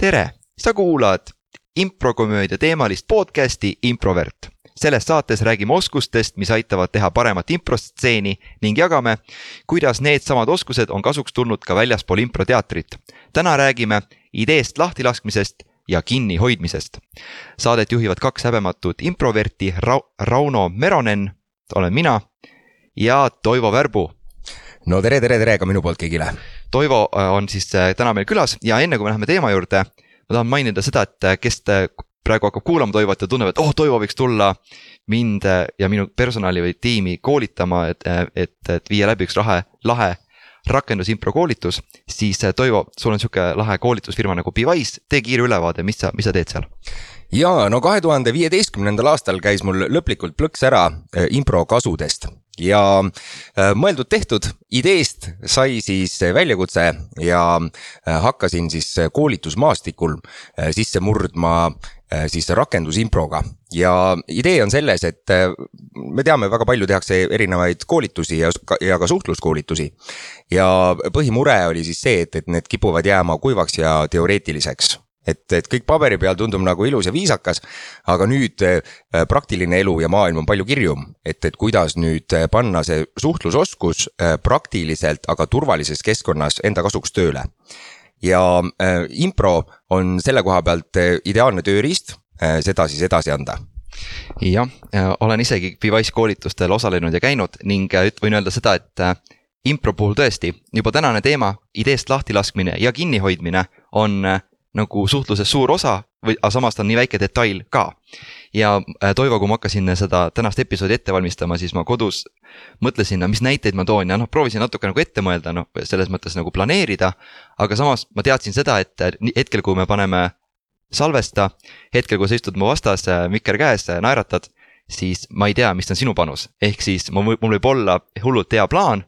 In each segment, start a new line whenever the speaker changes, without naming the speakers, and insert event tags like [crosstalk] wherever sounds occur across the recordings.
tere, sa kuulad improkomöödia teemalist podcasti Improvert. selles saates räägime oskustest, mis aitavad teha paremat improstseeni ning jagame, kuidas needsamad oskused on kasuks tulnud ka väljaspool improteatrit. täna räägime ideest lahtilaskmisest ja kinnihoidmisest. Saadet juhivad kaks häbematut improverti Ra, Rauno Meronen, olen mina, ja Toivo Värbu.
no tere, tere, tere ka minu poolt kõigile.
Toivo äh, on siis äh, täna meil külas ja enne kui me läheme teema juurde, ma tahan mainida seda, et äh, kes praegu hakkab kuulama Toivot ja tunneb, et oh, Toivo võiks tulla mind ja minu personali või tiimi koolitama, et, et, et viia läbi üks lahe, lahe rakendusimpro koolitus, siis Toivo, sul on sihuke lahe koolitusfirma nagu Device, tee kiire ülevaade, mis sa, mis sa teed seal?
ja no kahe tuhande viieteistkümnendal aastal käis mul lõplikult plõks ära impro kasudest ja äh, mõeldud-tehtud, ideest sai siis väljakutse ja äh, hakkasin siis koolitusmaastikul äh, sisse murdma siis rakendusimproga ja idee on selles, et me teame, väga palju tehakse erinevaid koolitusi ja, ja ka suhtluskoolitusi. ja põhimure oli siis see, et, et need kipuvad jääma kuivaks ja teoreetiliseks et, et kõik paberi peal tundub nagu ilus ja viisakas. aga nüüd äh, praktiline elu ja maailm on palju kirjum, et, et kuidas nüüd äh, panna see suhtlusoskus äh, praktiliselt, aga turvalises keskkonnas enda kasuks tööle. ja äh, impro on selle koha pealt ideaalne tööriist seda siis edasi anda
jah, olen isegi Device koolitustel osalenud ja käinud ning võin öelda seda, et impro puhul tõesti juba tänane teema, ideest lahtilaskmine ja kinnihoidmine on nagu suhtluses suur osa või, aga samas ta on nii väike detail ka. ja äh, Toivo, kui ma hakkasin seda tänast episoodi ette valmistama, siis ma kodus mõtlesin, mis näiteid ma toon ja noh, proovisin natuke nagu ette mõelda, noh selles mõttes nagu planeerida. aga samas ma teadsin seda, et äh, hetkel, kui me paneme salvesta, hetkel, kui sa istud mu vastas, äh, mikker käes, naeratad, siis ma ei tea, mis on sinu panus, ehk siis mul, mul võib olla hullult hea plaan.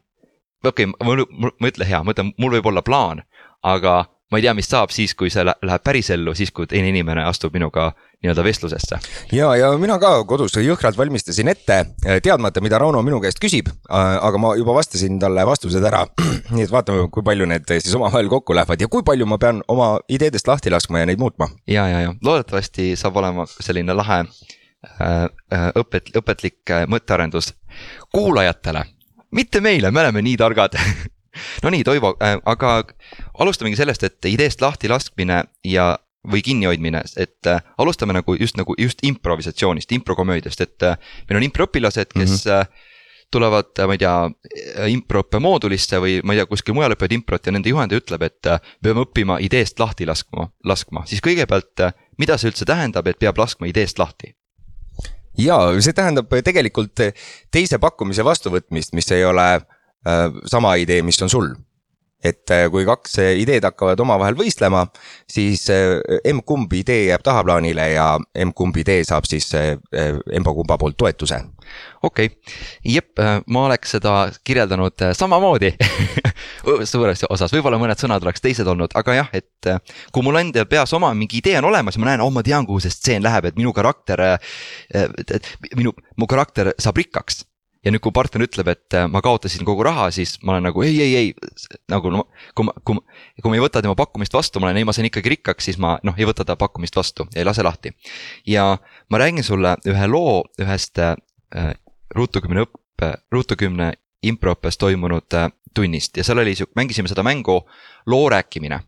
okei okay,, ma, ma, ma ei ütle hea, ma ütlen, mul võib olla plaan, aga ma ei tea, mis saab siis, kui see läheb pärisellu, siis kui teine inimene astub minuga nii-öelda vestlusesse.
ja, ja mina ka kodus jõhkralt valmistasin ette, teadmata, mida Rauno minu käest küsib, aga ma juba vastasin talle vastused ära. [clears throat] nii et vaatame, kui palju need siis omavahel kokku lähevad ja kui palju ma pean oma ideedest lahti laskma ja neid muutma.
ja, ja, ja loodetavasti saab olema selline lahe äh, õpet-, õpetlik mõttearendus kuulajatele, mitte meile, me oleme nii targad [laughs] Nonii, Toivo äh,, aga alustamegi sellest, et ideest lahti laskmine ja, või kinnihoidmine, et äh, alustame nagu just nagu just improvisatsioonist, improkomöödiast, et äh, meil on improõpilased, kes mm -hmm. tulevad, ma ei tea, improõppe moodulisse või ma ei tea, kuskil mujal õpivad improt ja nende juhendaja ütleb, et me peame õppima ideest lahti laskma, laskma, siis kõigepealt, mida see üldse tähendab, et peab laskma ideest lahti?
ja see tähendab tegelikult teise pakkumise vastuvõtmist, mis ei ole Äh, sama idee, mis on sul. et äh, kui kaks äh, ideed hakkavad omavahel võistlema, siis emb-kumb idee jääb tahaplaanile ja emb-kumb idee saab siis emba-kumba poolt toetuse.
okei okay., jep, ma oleks seda kirjeldanud samamoodi [laughs] suures osas, võib-olla mõned sõnad oleks teised olnud, aga jah, et kui mul endal peas oma mingi idee on olemas ma näen, oh ma tean, kuhu see stseen läheb, et minu karakter, minu, mu karakter saab rikkaks ja nüüd, kui partner ütleb, et äh, ma kaotasin kogu raha, siis ma olen nagu ei, ei, ei, nagu no, kui ma, kui ma, kui ma ei võta tema pakkumist vastu, ma olen, ei, ma sain ikkagi rikkaks, siis ma noh, ei võta ta pakkumist vastu ei lase lahti. ja ma räägin sulle ühe loo ühest äh, Ruutu kümne õppe, Ruutu kümne improõppes toimunud äh, tunnist. Ja seal oli sihuke, mängisime seda mängu loo rääkimine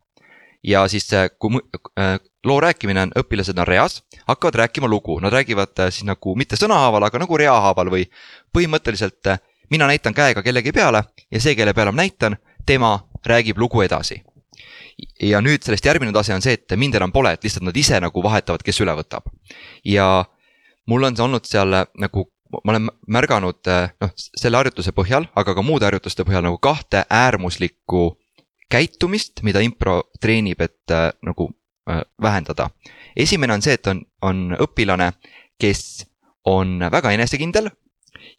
ja siis kui äh, loo rääkimine on, õpilased on reas, hakkavad rääkima lugu, nad räägivad äh, siis nagu mitte sõnahaaval, aga nagu reahaaval või põhimõtteliselt äh, mina näitan käega kellegi peale ja see, kelle peale ma näitan, tema räägib lugu edasi. ja nüüd sellest järgmine tase on see, et mind enam pole, et lihtsalt nad ise nagu vahetavad, kes üle võtab. ja mul on see olnud seal nagu ma olen märganud noh, selle harjutuse põhjal, aga ka muude harjutuste põhjal nagu kahte äärmuslikku käitumist, mida impro treenib, et äh, nagu äh, vähendada. esimene on see, et on, on õpilane, kes on väga enesekindel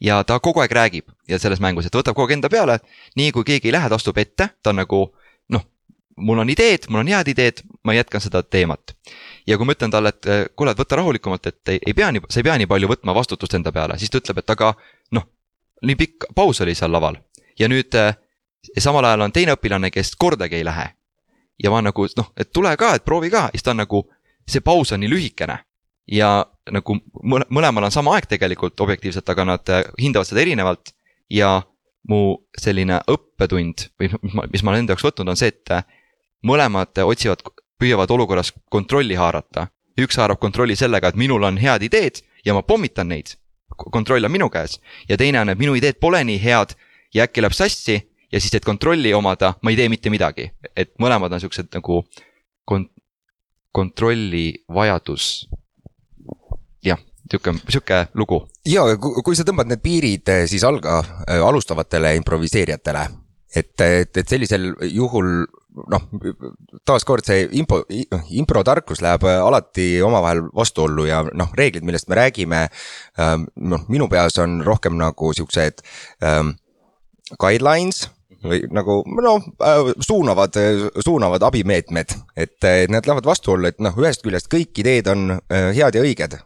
ja ta kogu aeg räägib ja selles mängus, et võtab kogu aeg enda peale, nii kui keegi ei lähe, ta astub ette, ta on nagu noh, mul on ideed, mul on head ideed, ma jätkan seda teemat. ja kui ma ütlen talle, et äh, kuule, et võta rahulikumalt, et ei, ei pea nii, sa ei pea nii palju võtma vastutust enda peale, siis ta ütleb, et aga noh, nii pikk paus oli seal laval ja nüüd ja samal ajal on teine õpilane, kes kordagi ei lähe. ja ma nagu noh, et tule ka, et proovi ka, siis ta on nagu, see paus on nii lühikene. ja nagu mõle- mõlemal on sama aeg tegelikult objektiivselt, aga nad äh, hindavad seda erinevalt ja mu selline õppetund või noh, mis ma, mis ma olen enda jaoks võtnud, on see, et äh, mõlemad otsivad, püüavad olukorras kontrolli haarata. üks haarab kontrolli sellega, et minul on head ideed ja ma pommitan neid. kontroll on minu käes ja teine on, et minu ideed pole nii head ja äkki läheb sassi ja siis, et kontrolli omada, ma ei tee mitte midagi, et mõlemad on siuksed nagu kon-, kontrolli vajadus. jah, sihuke, sihuke lugu.
ja kui, sa tõmbad need piirid eh, siis alga, alustavatele improviseerijatele, et, et, et sellisel juhul noh, taaskord see impo, improtarkus läheb alati omavahel vastuollu ja noh, reeglid, millest me räägime. noh, minu peas on rohkem nagu siuksed um, guidelines või nagu noh, suunavad, suunavad abimeetmed, et need lähevad vastuollu, et noh, ühest küljest kõik ideed on head ja õiged.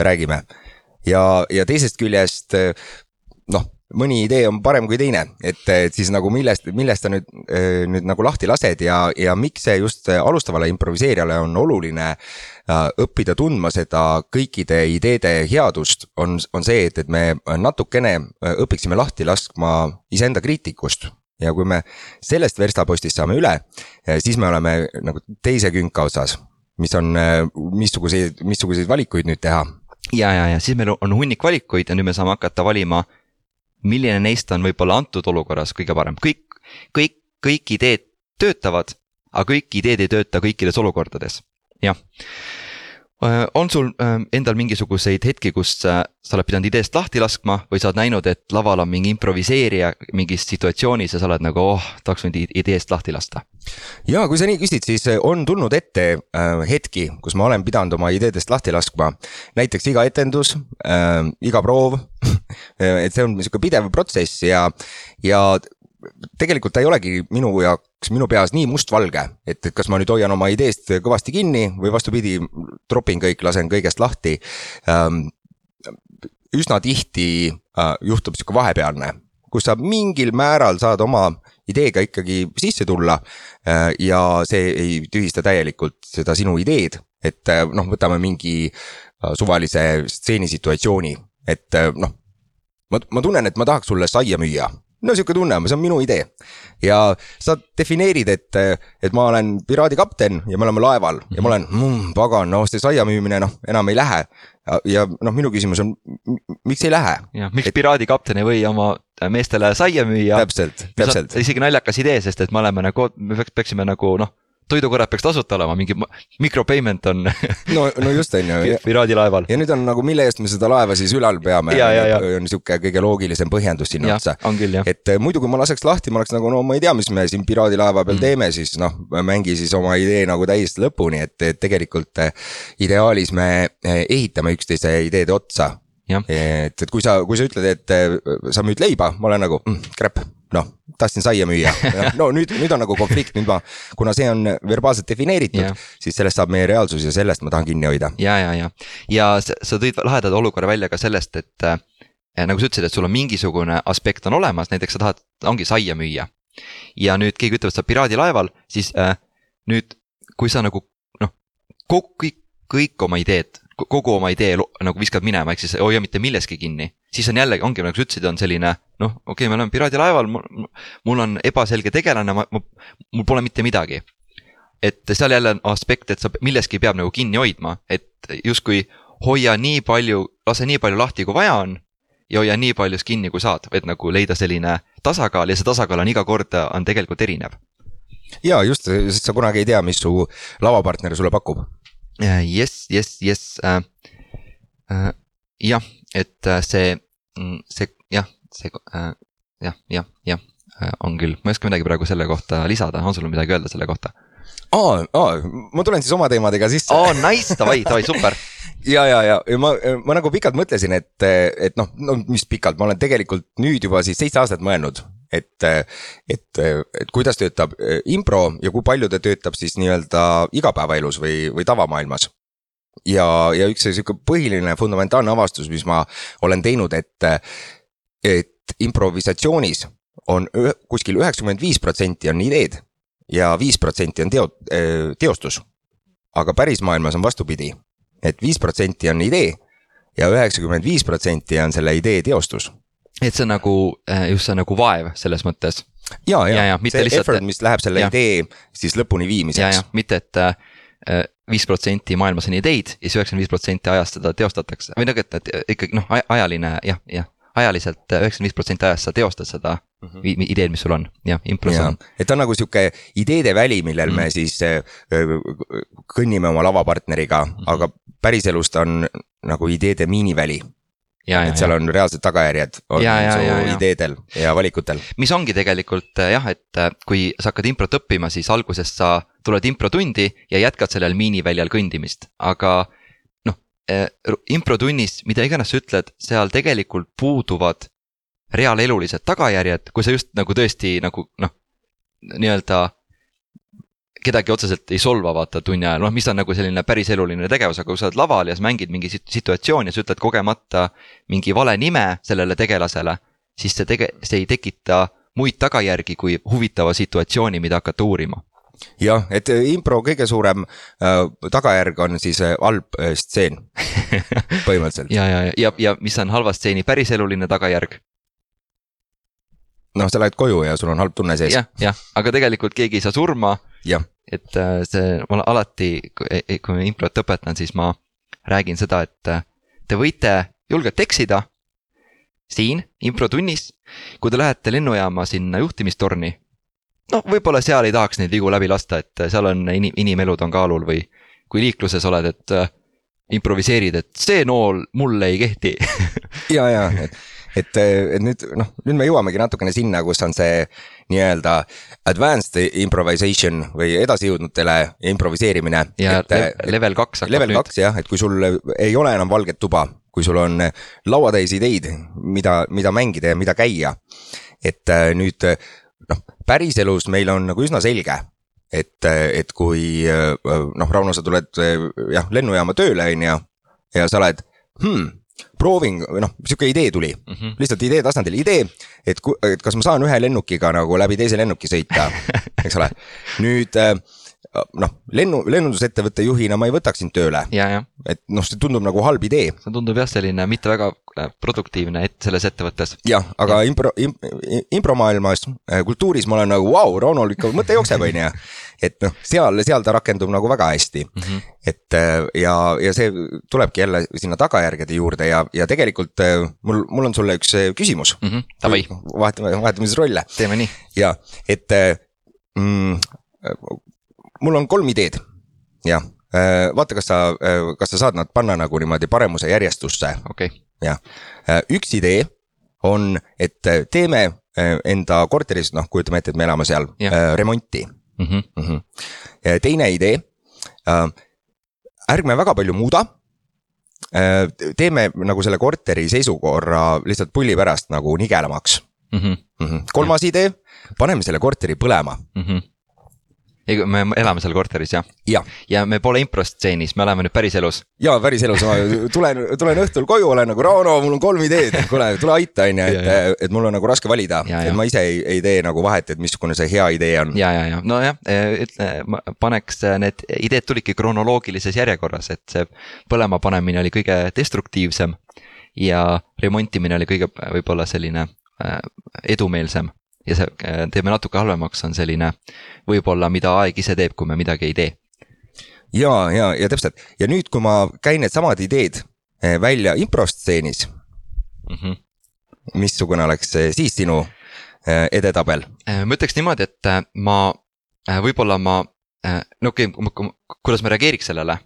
räägime ja, ja teisest küljest noh mõni idee on parem kui teine, et, et siis nagu millest, millest sa nüüd, nüüd nagu lahti lased ja, ja miks see just alustavale improviseerijale on oluline äh, õppida tundma seda kõikide ideede headust, on, on see, et, et me natukene õpiksime lahti laskma iseenda kriitikust ja kui me sellest verstapostist saame üle, siis me oleme nagu teise künka otsas, mis on, missuguseid, missuguseid valikuid nüüd teha.
ja, ja, ja siis meil on hunnik valikuid ja nüüd me saame hakata valima milline neist on võib-olla antud olukorras kõige parem, kõik, kõik, kõik ideed töötavad, aga kõik ideed ei tööta kõikides olukordades, jah. on sul endal mingisuguseid hetki, kus sa oled pidanud ideest lahti laskma või sa oled näinud, et laval on mingi improviseerija mingis situatsioonis ja sa oled nagu, oh, tahaks nüüd ideest lahti lasta?
ja kui sa nii küsid, siis on tulnud ette äh, hetki, kus ma olen pidanud oma ideedest lahti laskma. näiteks iga etendus äh,, iga proov [laughs] et see on niisugune pidev protsess ja, ja tegelikult ta ei olegi minu jaoks, minu peas nii mustvalge, et, et kas ma nüüd hoian oma ideest kõvasti kinni või vastupidi, tropin kõik, lasen kõigest lahti ähm,. üsna tihti äh, juhtub sihuke vahepealne, kus sa mingil määral saad oma ideega ikkagi sisse tulla äh,. ja see ei tühista täielikult seda sinu ideed, et äh, noh, võtame mingi suvalise stseenisituatsiooni, et noh ma, ma tunnen, et ma tahaks sulle saia müüa no sihuke tunne on, see on minu idee. ja sa defineerid, et, et ma olen piraadikapten ja me oleme laeval ja ma olen mmm,, pagan, no see saia müümine noh, enam ei lähe. ja noh, minu küsimus on, miks ei lähe?
jah, miks et... piraadikapten ei või oma meestele saia müüa?
täpselt, täpselt.
isegi naljakas idee, sest et me oleme nagu, me peaks, peaksime nagu noh toidukorrad peaks tasuta olema, mingi micropayment on [laughs]
no, no just on ju.
piraadilaeval.
ja nüüd on nagu, mille eest me seda laeva siis ülal peame. on sihuke kõige loogilisem põhjendus sinna otsa. et eh, muidu, kui ma laseks lahti, ma oleks nagu no ma ei tea, mis me siin piraadilaeva peal mm. teeme, siis noh, mängi siis oma idee nagu täiesti lõpuni, et, tegelikult eh, ideaalis me eh, ehitame üksteise ideede otsa. et, et kui sa, kui sa ütled, et sa müüd leiba, ma olen nagu mm, crap noh, tahtsin saia müüa, [laughs] no nüüd, nüüd on nagu konflikt, nüüd ma, kuna see on verbaalselt defineeritud yeah., siis sellest saab meie reaalsus ja sellest ma tahan kinni hoida.
ja, ja, ja, ja sa, tõid laheda olukorra välja ka sellest, et äh, nagu sa ütlesid, et sul on mingisugune aspekt on olemas, näiteks sa tahad, ongi saia müüa. ja nüüd keegi ütleb, et sa oled piraadilaeval, siis äh, nüüd, kui sa nagu noh, kõik, kõik oma ideed kogu oma idee nagu viskad minema, ehk siis hoia mitte milleski kinni. siis on jällegi, ongi nagu sa ütlesid, on selline noh, okei okay,, me oleme piraadilaeval, mul on ebaselge tegelane, ma, ma, mul pole mitte midagi. et seal jälle on aspekt, et sa milleski peab nagu kinni hoidma, et justkui hoia nii palju, lase nii palju lahti, kui vaja on. ja hoia nii paljus kinni, kui saad, et nagu leida selline tasakaal ja see tasakaal on iga kord, on tegelikult erinev.
ja just, sest sa kunagi ei tea, mis su lavapartner sulle pakub
jess, jess, jess jah, et äh, see, mm, see jah, see äh, jah, jah, jah äh, on küll, ma ei oska midagi praegu selle kohta lisada, on sul midagi öelda selle kohta?
aa, aa, ma tulen siis oma teemadega sisse.
aa, nice, davai, davai, super [laughs]
ja, ja, ja ma, ma nagu pikalt mõtlesin, et, et noh, no mis pikalt, ma olen tegelikult nüüd juba siis seitse aastat mõelnud, et, et, et kuidas töötab impro ja kui palju ta töötab siis nii-öelda igapäevaelus või, või tavamaailmas. ja, ja üks sihuke põhiline fundamentaalne avastus, mis ma olen teinud, et, et improvisatsioonis on ühe, kuskil üheksakümmend viis protsenti on ideed ja viis protsenti on teo-, teostus. aga päris maailmas on vastupidi, et viis protsenti on idee ja üheksakümmend viis protsenti on selle idee teostus.
Et see on nagu äh, just see nagu vaev selles mõttes
ja,
Ja,
ja,
ja,
see
lihtsalt-
effort, mis läheb selle
Ja.
idee siis lõpuni viimiseks
mitte, et viis protsenti maailmas on ideid ja siis üheksakümmend viis protsenti ajast seda teostatakse või nagu, et, et ikkagi noh, ajaline jah, jah, ajaliselt üheksakümmend viis protsenti ajast sa teostad seda vi- vi- ideed, mis sul on, jah, impros
ja
on,
et ta on nagu sihuke ideede väli, millel mm. me
Mhm.
siis äh, kõnnime oma lavapartneriga mm. -hmm. aga päriselus ta on nagu ideede miiniväli.
ja, ja
et, seal
ja,
on reaalsed tagajärjed on
Ja, ja,
su
ja, ja.
ideedel ja valikutel.
mis ongi tegelikult äh, jah, et äh, kui sa hakkad improt õppima, siis alguses sa tuled improtundi ja jätkad sellel miiniväljal kõndimist, aga noh, improtunnis, mida iganes sa ütled, seal tegelikult puuduvad reaalelulised tagajärjed, kui sa just nagu tõesti nagu noh, nii-öelda kedagi otseselt ei solva vaata tunni ajal, noh, mis on nagu selline päriseluline tegevus, aga kui sa oled laval ja sa mängid mingi sit- situatsiooni ja sa ütled kogemata mingi vale nime sellele tegelasele, siis see tege-, see ei tekita muid tagajärgi kui huvitava situatsiooni, mida hakata uurima.
jah, et äh, impro kõige suurem äh, tagajärg on siis äh, halb äh, stseen [laughs] põhimõtteliselt.
ja, ja, ja, ja mis on halva stseeni päriseluline tagajärg
noh, sa lähed koju ja sul on halb tunne sees.
jah, jah, aga tegelikult keegi ei saa surma. Et äh, see, ma alati, kui ma improt õpetan, siis ma räägin seda, et äh, te võite julgelt eksida siin improtunnis, kui te lähete lennujaama sinna juhtimistorni. noh, võib-olla seal ei tahaks neid vigu läbi lasta, et äh, seal on inim-, inimelud on kaalul või kui liikluses oled, et improviseerid, et see nool mulle ei kehti.
ja, ja, et, et, et nüüd noh, nüüd me jõuamegi natukene sinna, kus on see nii-öelda advanced improvisation või edasijõudnutele improviseerimine.
ja le- level kaks hakkab
level
nüüd.
kaks jah, et kui sul ei ole enam valget tuba, kui sul on lauatäis ideid, mida, mida mängida ja mida käia. et äh, nüüd noh, päriselus meil on nagu üsna selge, et, et kui noh, Rauno, sa tuled jah, lennujaama tööle, on ju, ja sa oled hmm,, proovin või noh, sihuke idee tuli
Mm -hmm.
lihtsalt idee tasandil idee, et, kas ma saan ühe lennukiga nagu läbi teise lennuki sõita, [laughs] eks ole. nüüd äh, noh, lennu, lennundusettevõtte juhina ma ei võtaks sind tööle,
ja,
et noh, see tundub nagu halb idee.
see tundub jah, selline mitte väga äh, produktiivne et selles ettevõttes.
jah, aga impro, impromaailmas, kultuuris ma olen nagu vau wow,, Raunol ikka mõte jookseb, on ju. et noh, seal, seal ta rakendub nagu väga hästi.
Mm -hmm.
et äh, ja, ja see tulebki jälle sinna tagajärgede juurde ja, ja tegelikult äh, mul, mul on sulle üks äh, küsimus.
Mm -hmm. Davai,
vahetame, vahetame siis rolle
teeme nii.
ja et äh, mm, mul on kolm ideed, jah, vaata, kas sa, kas sa saad nad panna nagu niimoodi paremuse järjestusse,
okei okay.,
jah. üks idee on, et teeme äh, enda korteris, noh, kujutame ette, et me elame seal remonti
mm. -hmm.
mm. -hmm. teine idee, ärme väga palju muuda. teeme nagu selle korteri seisukorra lihtsalt pulli pärast nagu nigelamaks
Mm -hmm.
mm. -hmm. kolmas idee, paneme selle korteri põlema
Mm -hmm. Ja me elame seal korteris jah?
Jah.
ja me pole improstseenis, me oleme nüüd päriselus.
ja päriselus ma tulen, tulen õhtul koju, olen nagu Rauno, mul on kolm ideed, kuule, tule aita, on ju,
Ja,
et, et mul on nagu raske valida,
Ja,
et
ja.
ma ise ei, ei tee nagu vahet, et missugune see hea idee on.
ja, ja, ja nojah, ütle, paneks äh, need ideed tulidki kronoloogilises järjekorras, et see põlema panemine oli kõige destruktiivsem. ja remontimine oli kõige võib-olla selline edumeelsem ja see äh, teeme natuke halvemaks, on selline võib-olla, mida aeg ise teeb, kui me midagi ei tee
ja, ja, ja täpselt ja nüüd, kui ma käin needsamad ideed eh, välja improstseenis,
mm. -hmm.
missugune oleks siis sinu eh, edetabel?
Äh, ma ütleks niimoodi, et äh, ma, võib-olla ma, no okei okay,, kuidas ma reageeriks sellele?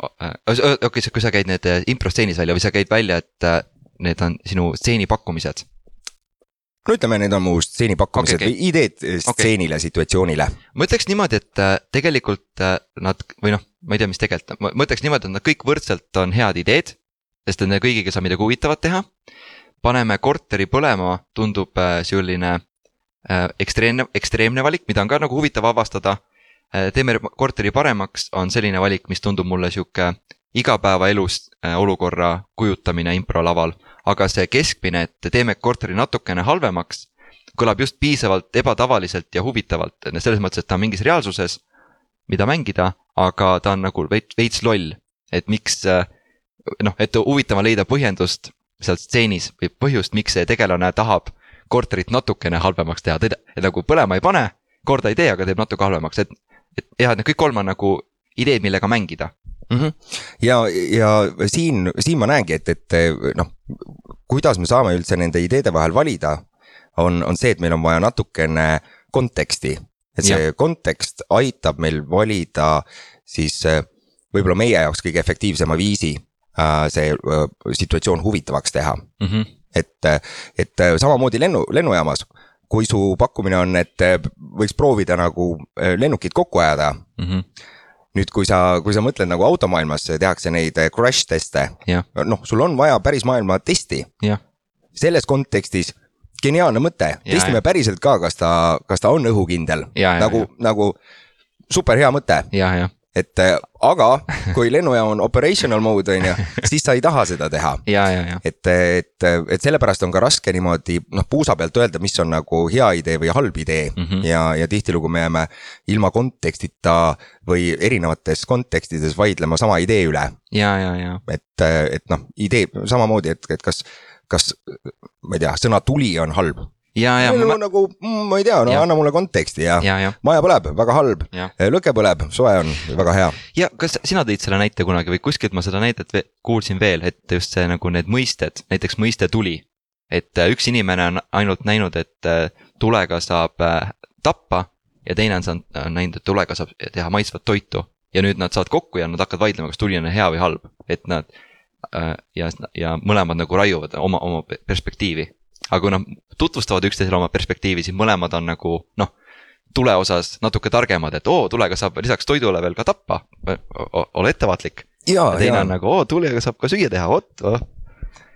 okei, kui sa käid need äh, improstseenis välja või sa käid välja, et äh, need on sinu stseeni pakkumised.
No ütleme, need on mu stseenipakkumised okay, okay. või ideed eh, stseenile okay., situatsioonile.
ma ütleks niimoodi, et äh, tegelikult äh, nad või noh, ma ei tea, mis tegelikult, ma ütleks niimoodi, et nad kõik võrdselt on head ideed. sest nende kõigiga saab midagi huvitavat teha. paneme korteri põlema, tundub äh, selline äh, ekstreemne, ekstreemne valik, mida on ka nagu huvitav avastada. teeme korteri paremaks, on selline valik, mis tundub mulle sihuke igapäevaelus äh, olukorra kujutamine improlaval. Aga see keskmine, et teeme korteri natukene halvemaks, kõlab just piisavalt ebatavaliselt ja huvitavalt, selles mõttes, et ta on mingis reaalsuses, mida mängida, aga ta on nagu veits, veits loll, et miks noh, et huvitav on leida põhjendust seal stseenis või põhjust, miks see tegelane tahab korterit natukene halvemaks teha, ta nagu põlema ei pane, korda ei tee, aga teeb natuke halvemaks, et, et jah, et need kõik kolm on nagu ideed, millega mängida
mm. -hmm. ja, ja siin, siin ma näengi, et, et noh, kuidas me saame üldse nende ideede vahel valida, on, on see, et meil on vaja natukene konteksti. et see ja. kontekst aitab meil valida siis võib-olla meie jaoks kõige efektiivsema viisi äh, see äh, situatsioon huvitavaks teha mm. -hmm. et, et samamoodi lennu, lennujaamas kui su pakkumine on, et võiks proovida nagu lennukit kokku ajada mm. -hmm nüüd, kui sa, kui sa mõtled nagu automaailmas tehakse neid eh, crash teste, noh, sul on vaja päris maailma testi. selles kontekstis geniaalne mõte, testime päriselt ka, kas ta, kas ta on õhukindel, nagu, nagu super hea mõte.
ja, jah
et äh, aga kui lennujaam on operational mode on ju, siis sa ei taha seda teha. et, et, et sellepärast on ka raske niimoodi noh, puusa pealt öelda, mis on nagu hea idee või halb idee mm. -hmm. ja, ja tihtilugu me jääme ilma kontekstita või erinevates kontekstides vaidlema sama idee üle. et, et noh, idee samamoodi, et, et kas, kas ma ei tea, sõna tuli on halb
ja, ja.
Ma... nagu, mm, ma ei tea, no ja. anna mulle konteksti ja,
ja, ja.
maja põleb, väga halb. lõke põleb, soe on, väga hea.
ja kas sina tõid selle näite kunagi või kuskilt ma seda näidet kuulsin veel, et just see nagu need mõisted, näiteks mõiste tuli. et äh, üks inimene on ainult näinud, et äh, tulega saab äh, tappa ja teine on saanud, on näinud, et tulega saab teha maitsvat toitu. ja nüüd nad saavad kokku ja nad hakkavad vaidlema, kas tuli on hea või halb, et nad ja, ja mõlemad nagu raiuvad oma, oma perspektiivi aga kui nad tutvustavad üksteisele oma perspektiivi, siis mõlemad on nagu noh, tule osas natuke targemad, et oo, tulega saab lisaks toidule veel ka tappa, ole ettevaatlik. ja teine ja. on nagu oo, tulega saab ka süüa teha, vot oh.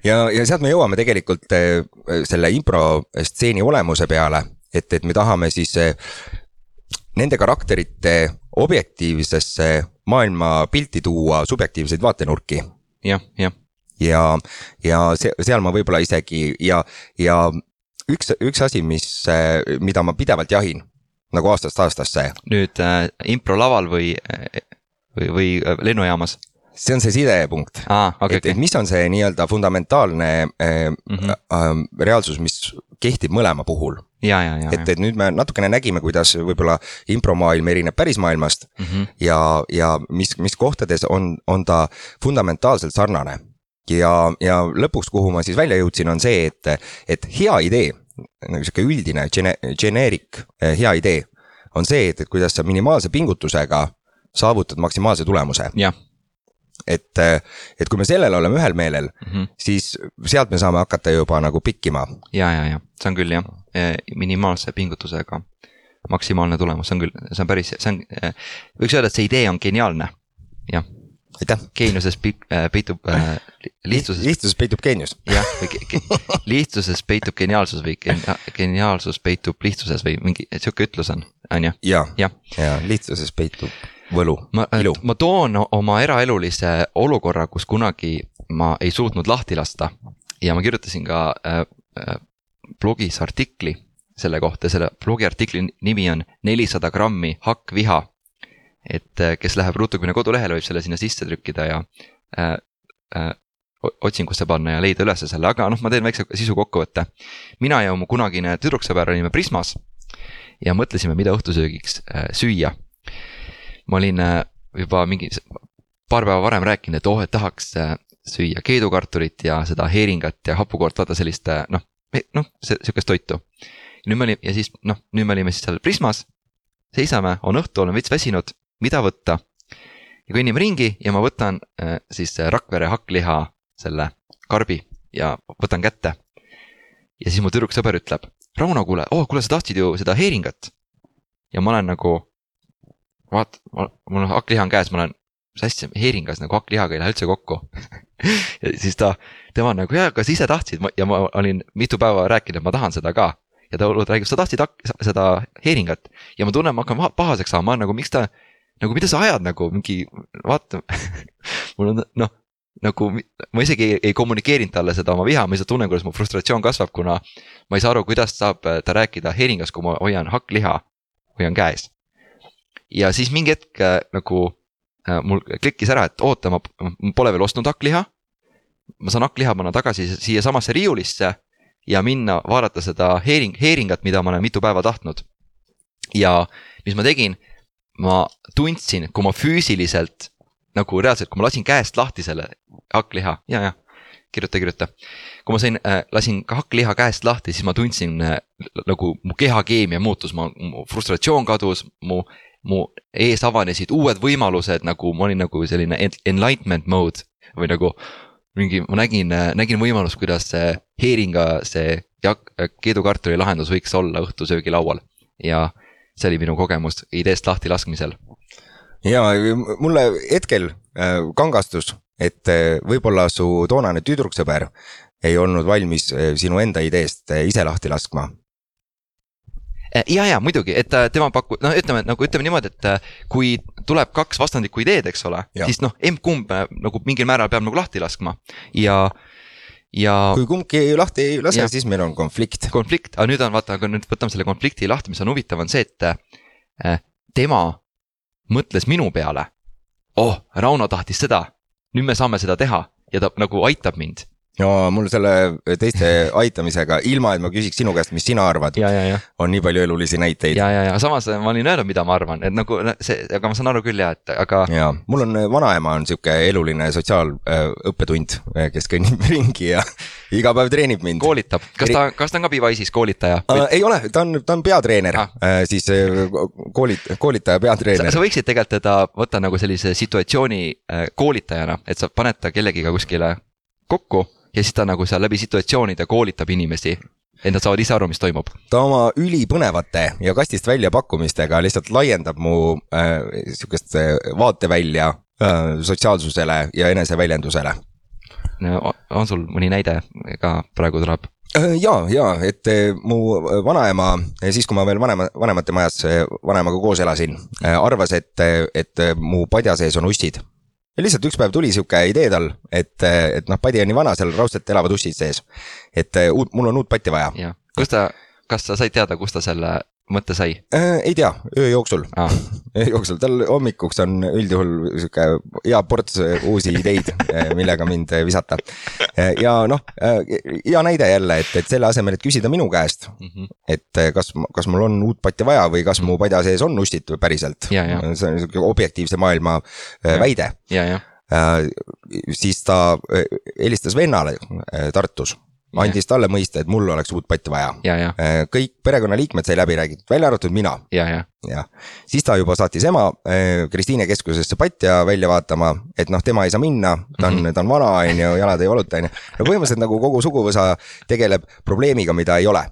ja, ja sealt me jõuame tegelikult eh, selle improstseeni olemuse peale, et, et me tahame siis eh, nende karakterite objektiivsesse maailmapilti tuua subjektiivseid vaatenurki ja,.
jah, jah
ja, ja see, seal ma võib-olla isegi ja, ja üks, üks asi, mis, mida ma pidevalt jahin nagu aastast aastasse.
nüüd äh, improlaval või, või, või äh, lennujaamas?
see on see sidepunkt
ah,. Okay,
et okay., et mis on see nii-öelda fundamentaalne äh, mm -hmm. äh, reaalsus, mis kehtib mõlema puhul. et, et nüüd me natukene nägime, kuidas võib-olla impromaailm erineb pärismaailmast mm -hmm. ja, ja mis, mis kohtades on, on ta fundamentaalselt sarnane ja, ja lõpuks, kuhu ma siis välja jõudsin, on see, et, et hea idee, nagu sihuke üldine gene-, generic eh, hea idee on see, et, et kuidas sa minimaalse pingutusega saavutad maksimaalse tulemuse. et, et kui me sellel oleme ühel meelel mm, -hmm. siis sealt me saame hakata juba nagu pikkima.
ja, ja, ja see on küll jah, eh, minimaalse pingutusega maksimaalne tulemus, see on küll, see on päris, see on, eh, võiks öelda, et see idee on geniaalne, jah
aitäh.
geeniuses äh, peitub äh, lihtsuses.
lihtsuses peitub geenius.
jah, või lihtsuses peitub geniaalsus või geniaalsus peitub lihtsuses või mingi sihuke ütlus on, on ju?
ja, ja., ja lihtsuses peitub võlu,
ilu. ma toon oma eraelulise olukorra, kus kunagi ma ei suutnud lahti lasta ja ma kirjutasin ka äh, äh, blogis artikli selle kohta, selle blogi artikli nimi on nelisada grammi hakkviha et äh, kes läheb Ruutuküne kodulehele, võib selle sinna sisse trükkida ja äh, äh, otsingusse panna ja leida üles selle, aga noh, ma teen väikse sisukokkuvõtte. mina ja mu kunagine tüdruksõber olime Prismas ja mõtlesime, mida õhtusöögiks äh, süüa. ma olin äh, juba mingi paar päeva varem rääkinud, et oh, et tahaks äh, süüa keedukartulit ja seda heeringat ja hapukoort, vaata sellist äh, noh, noh, sihukest toitu. nüüd me olime ja siis noh, nüüd me olime siis seal Prismas, seisame, on õhtu, olen veits väsinud mida võtta. ja kõnnime ringi ja ma võtan äh, siis Rakvere hakkliha selle karbi ja võtan kätte. ja siis mu tüdruksõber ütleb, Rauno, kuule, oh kuule, sa tahtsid ju seda heeringat. ja ma olen nagu, vaat, mul hakkliha on käes, ma olen, mis asja, heeringas nagu hakklihaga ei lähe üldse kokku [laughs] ja siis ta, tema on nagu, jaa, kas ise tahtsid ja ma olin mitu päeva rääkinud, et ma tahan seda ka ja ta räägib, sa tahtsid seda heeringat ja ma tunnen, ma hakkan pahaseks saama, nagu miks ta nagu mida sa ajad nagu mingi, vaata [laughs] mul on noh, nagu ma isegi ei, ei kommunikeerinud talle seda oma viha, ma lihtsalt tunnen, kuidas mu frustratsioon kasvab, kuna ma ei saa aru, kuidas saab äh, ta rääkida heeringas, kui ma hoian hakkliha, hoian käes. ja siis mingi hetk äh, nagu äh, mul klikkis ära, et oota, ma pole veel ostnud hakkliha. ma saan hakkliha panna tagasi siiasamasse riiulisse ja minna vaadata seda heering, heeringat, mida ma olen mitu päeva tahtnud. ja mis ma tegin, ma tundsin, kui ma füüsiliselt nagu reaalselt, kui ma lasin käest lahti selle hakkliha ja, ja kirjuta, kirjuta. kui ma sain äh,, lasin hakkliha käest lahti, siis ma tundsin äh, nagu mu kehakeemia muutus, ma, mu frustratsioon kadus, mu, mu ees avanesid uued võimalused, nagu ma olin nagu selline en- enlightenment mode või nagu mingi, ma nägin, nägin võimalust, kuidas see heeringa see jak-, keedukartuli lahendus võiks olla õhtusöögilaual ja see oli minu kogemus ideest lahti laskmisel.
ja mulle hetkel äh, kangastus, et äh, võib-olla su toonane tüdruksõber ei olnud valmis äh, sinu enda ideest äh, ise lahti laskma.
Äh, ja, ja muidugi, et äh, tema pakub, noh, ütleme nagu ütleme niimoodi, et äh, kui tuleb kaks vastandlikku ideed, eks ole, siis noh, emb-kumb äh, nagu mingil määral peab nagu lahti laskma ja, ja
kui kumbki lahti ei lase siis meil on konflikt.
konflikt, aga nüüd on vaata, aga nüüd võtame selle konflikti lahti, mis on huvitav, on see, et äh, tema mõtles minu peale. oh, Rauno tahtis seda, nüüd me saame seda teha. Ja ta nagu aitab mind
no mul selle teiste [laughs] aitamisega, ilma et ma küsiks sinu käest, mis sina arvad, on nii palju elulisi näiteid.
ja, ja, ja samas ma olin öelnud, mida ma arvan, et nagu see, aga ma saan aru küll ja, et aga
ja mul on vanaema on sihuke eluline sotsiaalõppetund, kes kõnnib [laughs] ringi ja iga päev treenib mind.
koolitab, kas ta, kas ta on ka Pipaisis koolitaja?
Uh, ei ole, ta on, ta on peatreener
Ah.
siis äh, koolit-, koolitaja, peatreener
sa. võiksid tegelikult teda võtta nagu sellise situatsiooni äh, koolitajana, et sa paned ta kellegiga kuskile kokku ja siis ta nagu seal läbi situatsioonide koolitab inimesi, et nad saavad ise aru, mis toimub.
ta oma ülipõnevate ja kastist välja pakkumistega lihtsalt laiendab mu äh, sihukest äh, vaatevälja äh, sotsiaalsusele ja eneseväljendusele
on sul mõni näide ka praegu tuleb?
Äh, ja, ja et äh, mu vanaema, siis kui ma veel vanema, vanemate majas äh, vanaemaga koos elasin, arvas, et, et äh, mu padja sees on ussid. Ja lihtsalt üks päev tuli sihuke idee tal, et, et noh, padi on nii vana, seal raudselt elavad ussid sees. et äh, uut, mul on uut patti vaja
kus ta, kas sa said teada, kust ta selle mõtte sai
äh,. ei tea, öö jooksul,
ah,?
öö jooksul, tal hommikuks on üldjuhul sihuke hea ports äh, uusi ideid, millega mind äh, visata. ja noh, hea näide jälle, et, et selle asemel, et küsida minu käest,
Mm -hmm.
et kas, kas mul on uut patja vaja või kas mu padja sees on ussid päriselt.
Ja, ja.
see on sihuke objektiivse maailma
Ja.
väide. siis ta helistas vennale Tartus, andis talle mõista, et mul oleks uut patja vaja.
ja, ja,
kõik perekonnaliikmed sai läbi räägitud, välja arvatud mina
ja, ja,
jah, siis ta juba saatis ema eh, Kristiine keskusesse patja välja vaatama, et noh, tema ei saa minna, ta on, ta on vana, on ju, jalad ei valuta, on ju. no põhimõtteliselt nagu kogu suguvõsa tegeleb probleemiga, mida ei ole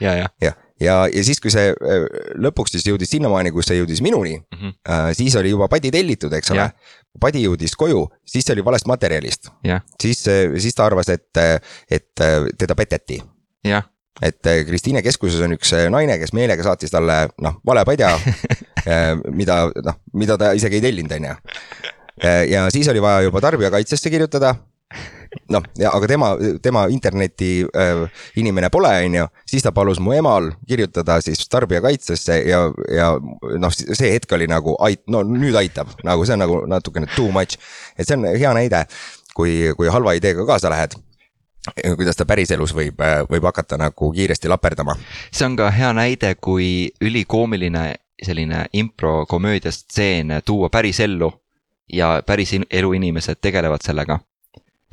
ja, ja,
jah, ja, ja siis, kui see äh, lõpuks siis jõudis sinnamaani, kus see jõudis minuni mm. -hmm. siis oli juba padi tellitud, eks ole. Padi jõudis koju, siis see oli valest materjalist,
jah,
siis, siis ta arvas, et, et äh, teda peteti.
jah,
et äh, Kristiine keskuses on üks naine, kes meelega saatis talle noh, vale padja, [laughs] mida noh, mida ta isegi ei tellinud, on ju. ja siis oli vaja juba tarbijakaitsesse kirjutada noh, aga tema, tema interneti äh, inimene pole, on ju, siis ta palus mu emal kirjutada siis tarbijakaitsesse ja, ja noh, see hetk oli nagu ait-, no nüüd aitab, nagu see on nagu natukene too much. et see on hea näide, kui, kui halva ideega kaasa lähed kuidas ta päriselus võib, võib hakata nagu kiiresti laperdama.
see on ka hea näide, kui ülikoomiline selline improkomöödia stseen tuua päris ellu ja päris elu inimesed tegelevad sellega.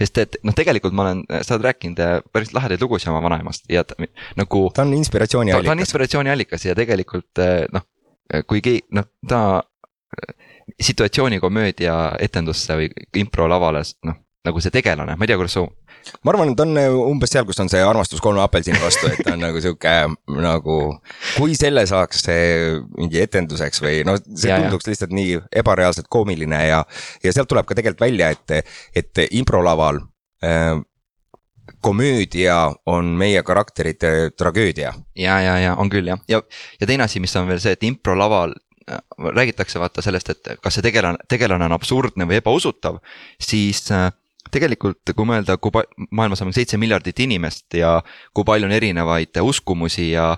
Sest et noh, tegelikult ma olen, sa oled rääkinud äh, päris lahedaid lugusid oma vanaemast ja ta, nagu
ta on inspiratsiooni
ta, on
allikas.
inspiratsiooniallikas ja tegelikult eh, noh, kui keegi, noh, ta eh, situatsioonikomöödia etendusse või improlavale, noh, nagu see tegelane, ma ei tea, kuidas su,
ma arvan, et on äh, umbes seal, kus on see armastus kolme apelsini vastu, et ta on [laughs] nagu sihuke nagu. kui selle saaks see mingi etenduseks või noh, see
Ja, ja.
tunduks lihtsalt nii ebareaalselt koomiline ja, ja sealt tuleb ka tegelikult välja, et, et improlaval äh, komöödia on meie karakterite tragöödia.
ja, ja, ja on küll jah, ja, ja teine asi, mis on veel see, et improlaval äh, räägitakse vaata sellest, et kas see tegelane, tegelane on absurdne või ebausutav, siis äh, tegelikult, kui mõelda, kui pa-, maailmas on seitse miljardit inimest ja kui palju on erinevaid uskumusi ja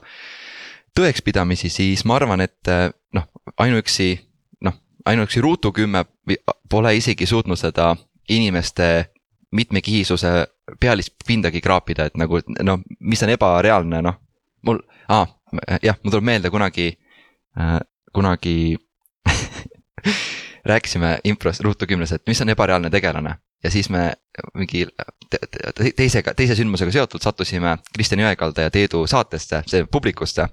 tõekspidamisi, siis ma arvan, et noh, ainuüksi noh, ainuüksi Ruutu kümme pole isegi suutnud seda inimeste mitmekihisuse pealispindagi kraapida, et nagu noh, mis on ebareaalne, noh. mul ah,, jah, mul tuleb meelde kunagi äh,, kunagi [laughs] rääkisime impros Ruutu kümnes, et mis on ebareaalne tegelane ja siis me mingi te, te, teisega, teise sündmusega seotult sattusime Kristjan Jõekalda ja Teedu saatesse, see publikusse.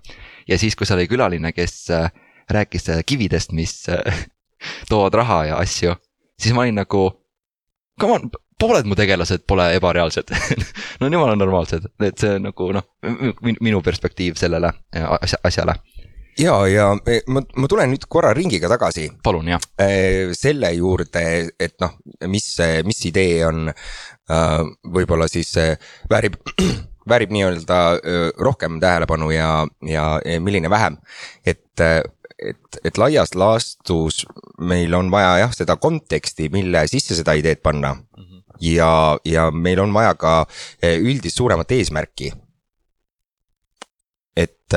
ja siis, kui seal oli külaline, kes äh, rääkis äh, kividest, mis äh, [laughs] toovad raha ja asju, siis ma olin nagu. Come on, pooled mu tegelased pole ebareaalsed [laughs] no jumala normaalsed, et see nagu noh, minu perspektiiv sellele asja, asjale
ja, ja ma, ma tulen nüüd korra ringiga tagasi.
palun, jah.
E, selle juurde, et noh, mis, mis idee on äh, võib-olla siis väärib, [clears throat] väärib nii-öelda rohkem tähelepanu ja, ja milline vähem. et, et, et laias laastus meil on vaja jah, seda konteksti, mille sisse seda ideed panna mm. -hmm. ja, ja meil on vaja ka üldist suuremat eesmärki et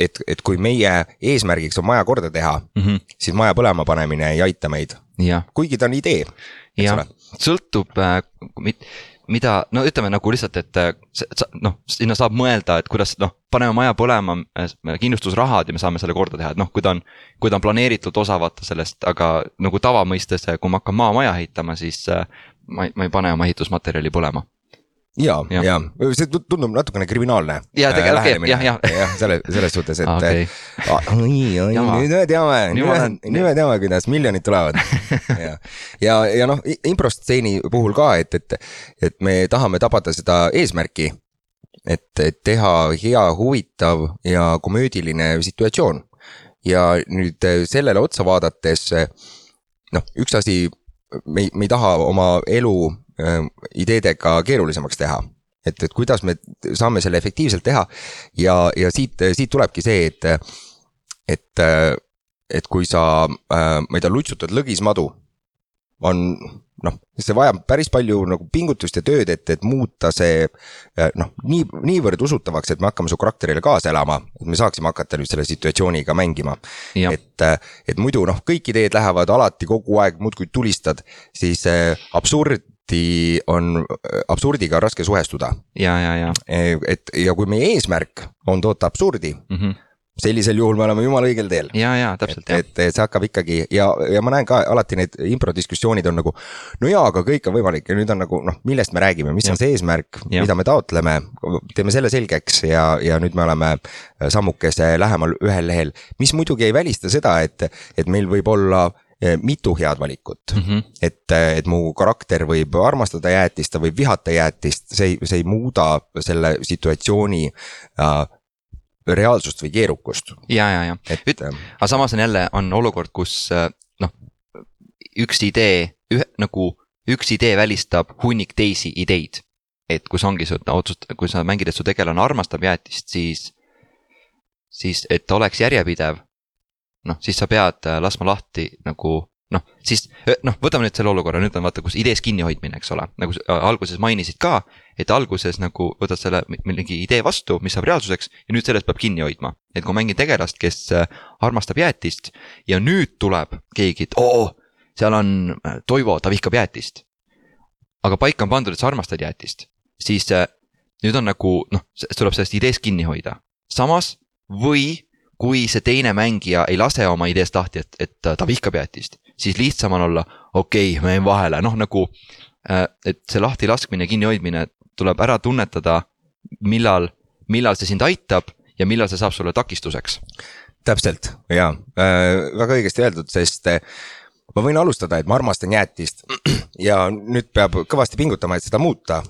et, et kui meie eesmärgiks on maja korda teha mm, -hmm. siis maja põlema panemine ei aita meid. kuigi ta on idee,
ole. sõltub äh,, mida, no ütleme nagu lihtsalt, et äh, noh, sinna saab mõelda, et kuidas noh, paneme maja põlema, äh, kindlustusrahad ja me saame selle korda teha, et noh, kui ta on. kui ta on planeeritud osa vaata sellest, aga nagu tavamõistes, kui ma hakkan maamaja ehitama, siis äh, ma ei, ma ei pane oma ehitusmaterjali põlema
ja, ja, ja see tundub natukene kriminaalne.
ja tegelikult äh, okay, jah, jah.
jah, selle, selles suhtes, et [laughs] okay. äh, oi, oi, nüüd me teame, nüüd me teame, kuidas miljonid tulevad. [laughs] ja, ja, ja noh, improstseeni puhul ka, et, et, et me tahame tabada seda eesmärki. et, teha hea, huvitav ja komöödiline situatsioon. ja nüüd äh, sellele otsa vaadates, noh, üks asi me ei, me ei taha oma elu Äh, ideedega keerulisemaks teha. et, et kuidas me saame selle efektiivselt teha ja, ja siit, siit tulebki see, et, et, et kui sa, äh, ma ei tea, lutsutad lõgismadu, on noh, see vajab päris palju nagu pingutust ja tööd, et, et muuta see äh, noh, nii, niivõrd usutavaks, et me hakkame su karakterile kaasa elama, et me saaksime hakata nüüd selle situatsiooniga mängima. et, et muidu noh, kõik ideed lähevad alati kogu aeg muudkui tulistad, siis absurd absurdi on, absurdiga on raske suhestuda.
ja, ja, ja.
E, et ja kui meie eesmärk on toota absurdi mm. -hmm sellisel juhul me oleme jumala õigel teel.
ja, ja täpselt
jah. et, see hakkab ikkagi ja, ja ma näen ka alati need improdiskussioonid on nagu. no jaa, aga kõik on võimalik ja nüüd on nagu noh, millest me räägime, mis ja. on see eesmärk, mida me taotleme. teeme selle selgeks ja, ja nüüd me oleme sammukese lähemal ühel lehel, mis muidugi ei välista seda, et, et meil võib olla mitu head valikut mm. -hmm. et, eh, et mu karakter võib armastada jäätist, ta võib vihata jäätist, see ei, see ei muuda selle situatsiooni äh, reaalsust või keerukust.
ja, ja, ja, äh, aga samas on jälle, on olukord, kus äh, noh, üks idee, ühe nagu üks idee välistab hunnik teisi ideid. et kus ongi su otsust, kui sa mängid, et su tegelane armastab jäätist, siis, siis et ta oleks järjepidev noh, siis sa pead äh, laskma lahti nagu noh, siis noh, võtame nüüd selle olukorra, nüüd on vaata, kus idees kinnihoidmine, eks ole, nagu alguses mainisid ka. et alguses nagu võtad selle mingi idee vastu, mis saab reaalsuseks ja nüüd sellest peab kinni hoidma. et kui mängin tegelast, kes äh, armastab jäätist ja nüüd tuleb keegi, et oo, seal on äh, Toivo, ta vihkab jäätist. aga paika on pandud, et sa armastad jäätist, siis nüüd on nagu noh, tuleb sellest ideest kinni hoida. samas või kui see teine mängija ei lase oma ideest lahti, et, et ta vihkab jäätist, siis lihtsam on olla, okei okay,, ma jäin vahele, noh nagu. Äh, et see lahtilaskmine, kinnihoidmine tuleb ära tunnetada, millal, millal see sind aitab ja millal see saab sulle takistuseks.
täpselt ja äh, väga õigesti öeldud, sest äh, ma võin alustada, et ma armastan jäätist [clears throat] ja nüüd peab kõvasti pingutama, et seda muuta.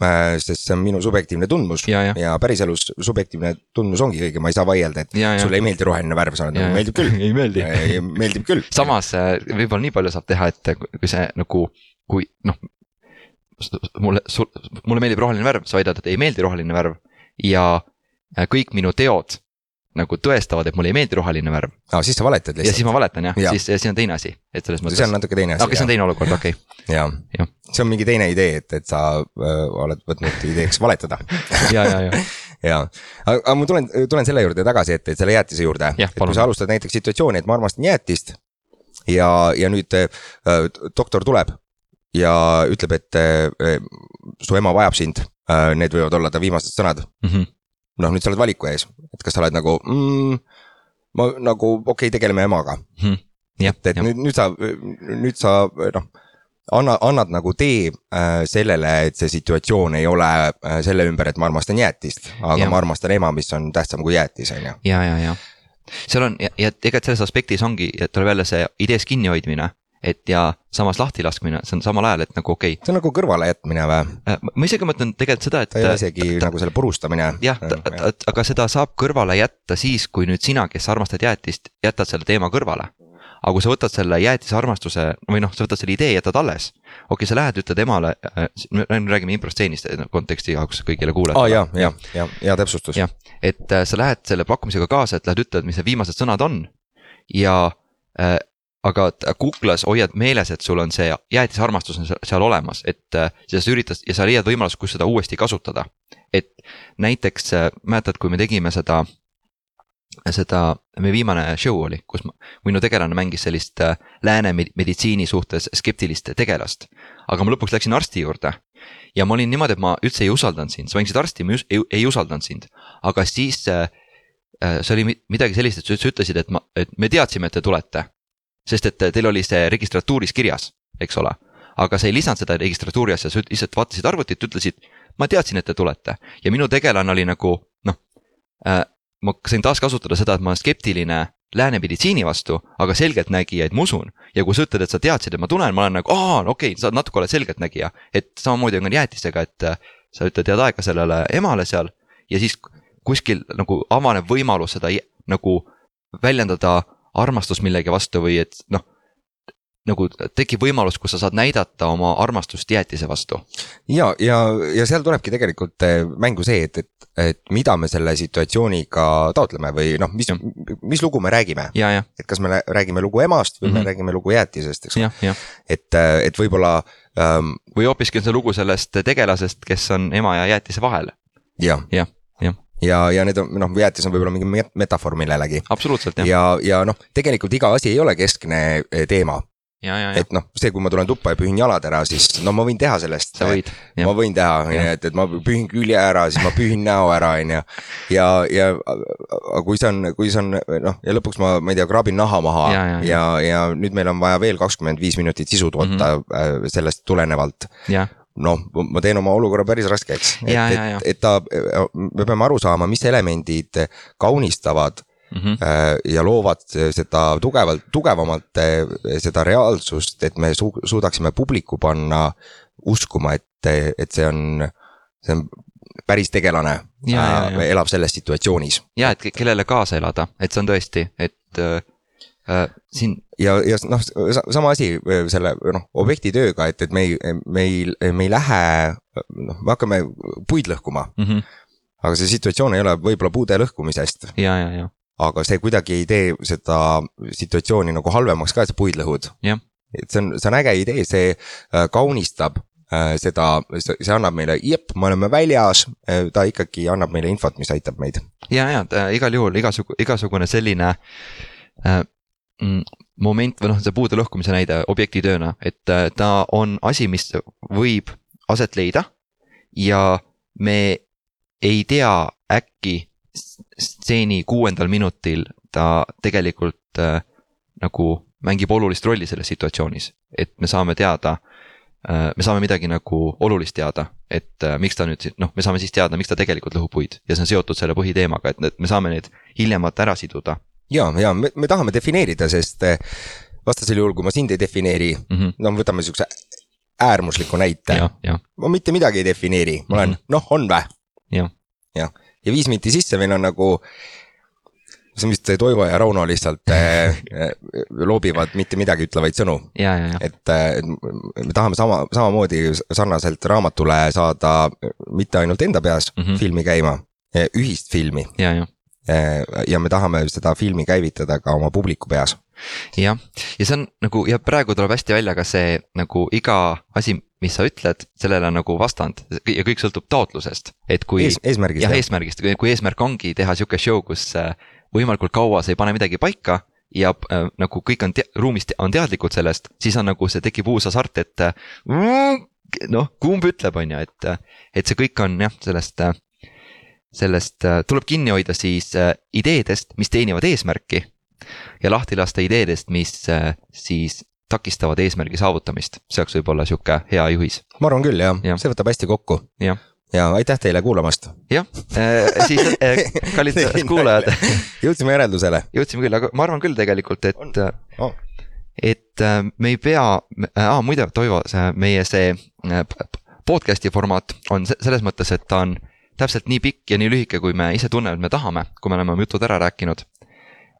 Äh, sest see on minu subjektiivne tundmus
ja, ja.
ja päriselus subjektiivne tundmus ongi õige, ma ei saa vaielda, et ja, ja. sulle ei meeldi roheline värv, sa oled nagu meeldib küll [laughs]
ei meeldi
meeldib küll.
samas äh, võib-olla nii palju saab teha, et kui see nagu, kui noh. mulle, mulle meeldib roheline värv, sa väidad, et ei meeldi roheline värv ja äh, kõik minu teod nagu tõestavad, et mulle ei meeldi roheline värv
aa, siis sa valetad
ja siis
lihtsalt.
ma valetan jah ja., siis ja see on teine asi, et selles mõttes.
see on natuke teine asi
okei, see on teine olukord, okei [laughs] okay.,
jah
jah.,
see on mingi teine idee, et, et sa äh, oled võtnud ideeks valetada
ja, ja, ja
ja, aga aga ma tulen, tulen selle juurde tagasi, et, et selle jäätise juurde, kui sa alustad näiteks situatsiooni, et ma armastan jäätist. ja, ja nüüd äh, doktor tuleb ja ütleb, et äh, su ema vajab sind äh,, need võivad olla ta viimased sõnad.
mm. -hmm.
noh, nüüd sa oled valiku ees, et kas sa oled nagu mm,, ma nagu okei okay,, tegeleme emaga,
jah,
et, et
jah,
nüüd, nüüd sa, nüüd sa noh, anna, annad nagu tee äh, sellele, et see situatsioon ei ole äh, selle ümber, et ma armastan jäätist, aga ja. ma armastan ema, mis on tähtsam kui jäätis, on ju.
ja, ja, ja. Seal on ja, ja tegelikult selles aspektis ongi, et tuleb jälle see idees kinnihoidmine, et ja samas lahtilaskmine, see on samal ajal, et nagu okei
see on nagu kõrvalejätmine või?
okay,, ma isegi mõtlen tegelikult seda, et
ta ei ole isegi nagu selle purustamine.
jah, aga seda saab kõrvale jätta siis, kui nüüd sina, kes armastad jäätist, jätad selle teema kõrvale. aga kui sa võtad selle jäätise armastuse või noh, sa võtad selle idee, jätad alles. okei okay,, sa lähed, ütled emale, me räägime improstseenist konteksti jaoks kõigile kuulajatele
ja, ja, ja, ja täpsustus.
jah, et äh, sa lähed selle pakkumisega kaasa, et lähed ütled, mis need viimased sõnad on ja äh, aga kuklas hoiad meeles, et sul on see jäätisarmastus on se- seal olemas, et äh, sa üritad ja sa leiad võimalust, kus seda uuesti kasutada. et näiteks äh, mäletad, kui me tegime seda, seda, meie viimane show oli, kus ma, minu tegelane mängis sellist äh, lääne med- meditsiini suhtes skeptilist tegelast. aga ma lõpuks läksin arsti juurde ja ma olin niimoodi, et ma üldse ei usaldanud sind, sa mängisid arsti, ma ei, ei usaldanud sind. aga siis äh, äh, see oli mi- midagi sellist, et sa ütlesid, et ma, et me teadsime, et te tulete. Sest et teil oli see registratuuris kirjas, eks ole. aga sa ei lisanud seda registratuuri asja, sa lihtsalt vaatasid arvutit, ütlesid, ma teadsin, et te tulete ja minu tegelane oli nagu noh äh,. ma sain taaskasutada seda, et ma olen skeptiline lääne meditsiini vastu, aga selgeltnägija, et ma usun ja kui sa ütled, et sa teadsid, et ma tulen, ma olen nagu aa, okei okay,, sa natuke oled selgeltnägija, et samamoodi on ka jäätistega, et äh, sa ütled head aega sellele emale seal ja siis kuskil nagu avaneb võimalus seda nagu väljendada armastust millegi vastu või et noh, nagu tekib võimalus, kus sa saad näidata oma armastust jäätise vastu.
ja, ja, ja seal tulebki tegelikult eh, mängu see, et, et, et mida me selle situatsiooniga taotleme või noh, mis mis lugu me räägime.
ja, ja,
et kas me räägime lugu emast või mm -hmm.
Mhm.
me räägime lugu jäätisest, eks ole.
jah, jah.
et, et võib-olla ähm,
või hoopiski on see lugu sellest tegelasest, kes on ema ja jäätise vahel.
jah,
jah, jah,
ja, ja need on noh, jäätis on võib-olla mingi met- metafoor millelegi.
absoluutselt jah.
ja, ja noh, tegelikult iga asi ei ole keskne eh, teema, et noh, see, kui ma tulen tuppa ja pühin jalad ära, siis no ma võin teha sellest.
sa võid.
ma võin teha, et, et ma pühin külje ära, siis ma pühin näo ära, on ju. ja, ja aga kui see on, kui see on noh, ja lõpuks ma, ma ei tea, kraabin naha maha
Ja,
ja,
ja,
ja, ja, ja nüüd meil on vaja veel kakskümmend viis minutit sisu toota mm -hmm. sellest tulenevalt
jah,
noh, ma teen oma olukorra päris raskeks. et, et, et ta, me peame aru saama, mis elemendid kaunistavad
Mhm.
äh, ja loovad seda tugevalt, tugevamalt äh, seda reaalsust, et me su suudaksime publiku panna uskuma, et, et see on, see on päris tegelane äh, elab selles situatsioonis
ja et ke- kellele kaasa elada, et see on tõesti, et siin
ja, ja noh, sama asi äh, selle noh, objekti tööga, et, et me ei, me ei, me ei lähe, noh, me hakkame puid lõhkuma,
mm. -hmm.
aga see situatsioon ei ole võib-olla puude lõhkumisest,
ja, ja, ja,
aga see kuidagi ei tee seda situatsiooni nagu halvemaks ka, et sa puid lõhud. Et see on, see on äge idee, see äh, kaunistab äh, seda, see annab meile, jep, me oleme väljas, ta ikkagi annab meile infot, mis aitab meid.
ja, ja igal juhul igasugu, igasugune selline äh, moment või noh, see puude lõhkumise näide objekti tööna, et äh, ta on asi, mis võib aset leida ja me ei tea, äkki stseeni kuuendal minutil ta tegelikult äh, nagu mängib olulist rolli selles situatsioonis, et me saame teada äh, me saame midagi nagu olulist teada, et äh, miks ta nüüd, noh, me saame siis teada, miks ta tegelikult lõhub puid ja see on seotud selle põhiteemaga, et me saame need hiljemalt ära siduda
ja, ja me, me tahame defineerida, sest eh, vastasel juhul, kui ma sind ei defineeri,
mm. -hmm.
no võtame siukse äärmusliku näite, ma mitte midagi ei defineeri, ma olen mm. -hmm. noh, on vä?
jah,
jah, ja viis minti sisse meil on nagu see on vist Toivo ja Rauno lihtsalt äh, loobivad mitte midagi ütlevaid sõnu,
ja, ja, ja,
et äh, me tahame sama, samamoodi sarnaselt raamatule saada mitte ainult enda peas mm. -hmm. filmi käima, ühist filmi,
ja, ja,
ja me tahame seda filmi käivitada ka oma publiku peas.
jah, ja see on nagu ja praegu tuleb hästi välja ka see nagu iga asi, mis sa ütled, sellele nagu vastand ja kõik sõltub taotlusest, et kui
Ees,. eesmärgist.
jah, eesmärgist, kui eesmärk ongi teha sihuke show, kus äh, võimalikult kaua sa ei pane midagi paika ja äh, nagu kõik on ruumis te on teadlikud sellest, siis on nagu see tekib uus hasart, et äh, noh, kumb ütleb, on ju, et, et see kõik on jah, sellest äh, sellest äh, tuleb kinni hoida siis äh, ideedest, mis teenivad eesmärki ja lahti lasta ideedest, mis äh, siis takistavad eesmärgi saavutamist, see oleks võib-olla sihuke hea juhis.
ma arvan küll jah ja., see võtab hästi kokku.
jah
ja aitäh teile kuulamast.
jah äh,, siis äh, kallid [laughs] kuulajad [laughs]
jõudsime järeldusele.
jõudsime küll, aga ma arvan küll tegelikult, et oh., et äh, me ei pea äh,, muide, Toivo, see meie see äh, podcast'i formaat on selles mõttes, et ta on täpselt nii pikk ja nii lühike, kui me ise tunneme, et me tahame, kui me oleme oma jutud ära rääkinud.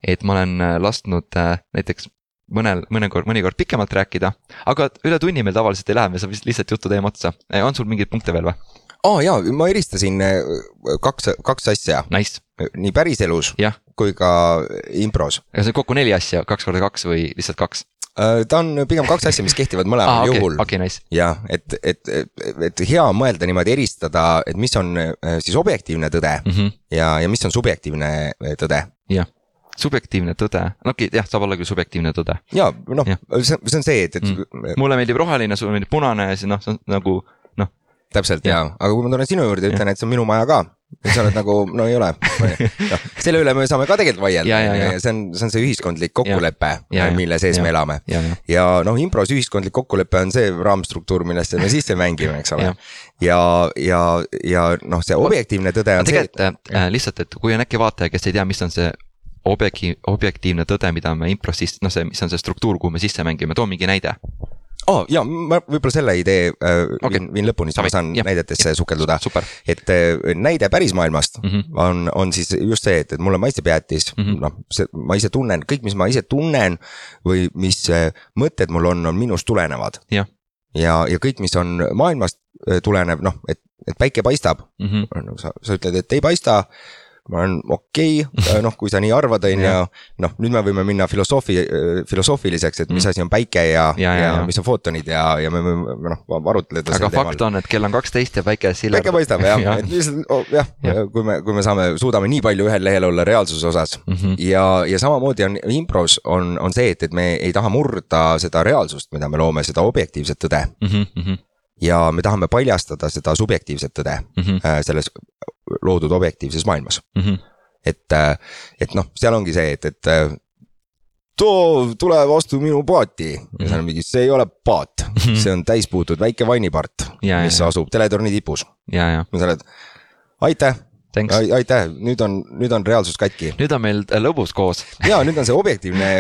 et ma olen äh, lasknud äh, näiteks mõnel, mõnikord, mõnikord pikemalt rääkida, aga üle tunni meil tavaliselt ei lähe, me saame lihtsalt jutu teeme otsa. Äh, on sul mingeid punkte veel või?
aa oh, jaa, ma eristasin kaks, kaks asja
nice..
nii päriselus
ja.
kui ka impros.
aga see on kokku neli asja, kaks korda kaks või lihtsalt kaks?
Äh, ta on pigem kaks asja, mis kehtivad mõlemal ah, okay, juhul.
okay,, nice.
jah, et, et, et, et hea mõelda niimoodi eristada, et mis on äh, siis objektiivne tõde mm -hmm. ja, ja mis on subjektiivne äh, tõde.
jah, subjektiivne tõde, no okei okay,, jah, saab olla küll subjektiivne tõde.
ja noh, see, on see, et, et
mm.. mulle meeldib roheline, sulle meeldib punane ja siis noh, see on nagu.
Täpselt ja, ja., aga kui ma tulen sinu juurde ja ütlen, et see on minu maja ka ja sa oled nagu, no ei ole no,. selle üle me saame ka tegelikult vaielda, see on, see on see ühiskondlik kokkulepe, mille sees ja, me elame. ja, ja. ja noh, impros ühiskondlik kokkulepe on see raamstruktuur, millesse me sisse mängime, eks ole. ja, ja, ja noh, see objektiivne tõde on
see. tegelikult äh, lihtsalt, et kui on äkki vaataja, kes ei tea, mis on see objekti-, objektiivne tõde, mida me impros noh, see, mis on see struktuur, kuhu me sisse mängime, too mingi näide
oh, ja ma võib-olla selle idee äh, okay. viin, viin lõpuni, siis ma saan ja. näidetesse sukelduda. et äh, näide pärismaailmast mm -hmm. on, on siis just see, et, et mulle maitseb jäätis mm -hmm., noh, see, ma ise tunnen, kõik, mis ma ise tunnen või mis äh, mõtted mul on, on minust tulenevad. ja, ja, ja kõik, mis on maailmast äh, tulenev, noh, et, et päike paistab mm, -hmm. sa, sa ütled, et ei paista ma olen okei okay,, noh, kui sa nii arvad, on ju, noh, nüüd me võime minna filosoofi, filosoofiliseks, et mis mm. asi on päike ja, ja, ja, ja mis on footonid ja, ja me võime noh, arutleda.
aga fakt teemal. on, et kell on kaksteist ja päike sillab.
päike paistab jah [laughs] ja., et lihtsalt oh, jah ja., kui me, kui me saame, suudame nii palju ühel lehel olla reaalsuse osas mm. -hmm. ja, ja samamoodi on impros on, on see, et, et me ei taha murda seda reaalsust, mida me loome, seda objektiivset tõde mm. -hmm ja me tahame paljastada seda subjektiivset tõde mm -hmm. selles loodud objektiivses maailmas mm. -hmm. et, äh, et noh, seal ongi see, et, et äh, too, tule vastu minu paati ja seal on mingi, see ei ole paat mm, -hmm. see on täispuutud väike vannipart, mis ja, asub teletorni tipus.
ja
sa oled, aitäh aitäh, nüüd on, nüüd on reaalsus katki.
nüüd on meil äh, lõbus koos. [laughs]
ja nüüd on see objektiivne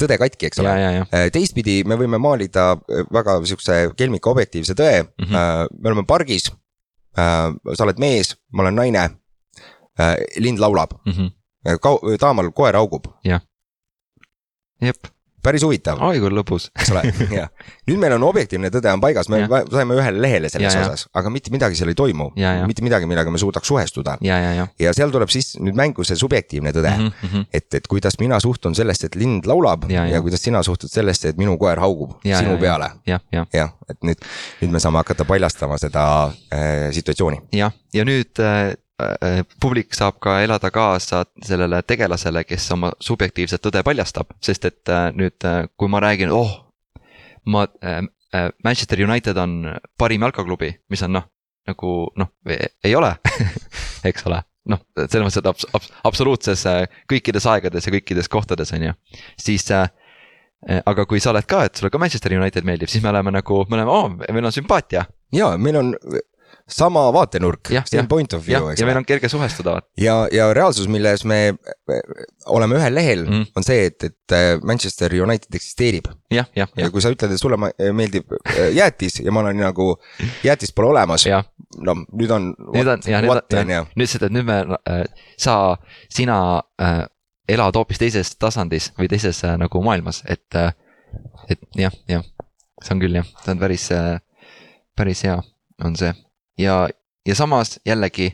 tõde katki, eks ole. teistpidi me võime maalida väga sihukese kelmika objektiivse tõe mm. -hmm. me oleme pargis. Sa oled mees, ma olen naine. lind laulab mm. -hmm. Kau-, taamal koer haugub.
jah. jep
päris huvitav.
oi kui lõbus. [laughs]
eks ole, jah. nüüd meil on objektiivne tõde on paigas, me ja. saime ühele lehele selles ja, osas, aga mitte midagi seal ei toimu. mitte midagi, millega me suudaks suhestuda.
ja, ja, ja.
ja seal tuleb siis nüüd mängu see subjektiivne tõde mm. -hmm. et, et kuidas mina suhtun sellesse, et lind laulab ja, ja. ja kuidas sina suhtud sellesse, et minu koer haugub ja, sinu ja, peale.
jah, jah.
jah, et nüüd, nüüd me saame hakata paljastama seda äh, situatsiooni.
jah, ja nüüd Äh, publik saab ka elada kaasa sellele tegelasele, kes oma subjektiivset tõde paljastab, sest et äh, nüüd, äh, kui ma räägin, oh, ma äh,, Manchester United on parim jalkaklubi, mis on noh, nagu noh, ei ole [laughs] eks ole noh, selles mõttes, et abs-, abs-, absoluutses kõikides aegades ja kõikides kohtades, on ju. siis äh, aga kui sa oled ka, et sulle ka Manchester United meeldib, siis me oleme nagu, me oleme, oo, meil on sümpaatia.
ja meil on sama vaatenurk, same point of view,
eks ja meil on kerge suhestuda.
ja, ja reaalsus, milles me oleme ühel lehel mm., on see, et, et äh, Manchester United eksisteerib.
ja, ja,
ja. ja kui sa ütled, et sulle meeldib äh, jäätis ja ma olen nagu, jäätist pole olemas. no nüüd on.
nüüd on, ja nüüd on, ja nüüd seda, et nüüd me äh,, sa, sina äh, elad hoopis teises tasandis või teises äh, nagu maailmas, et äh,, et jah, jah, see on küll jah, see on päris äh,, päris hea, on see ja, ja samas jällegi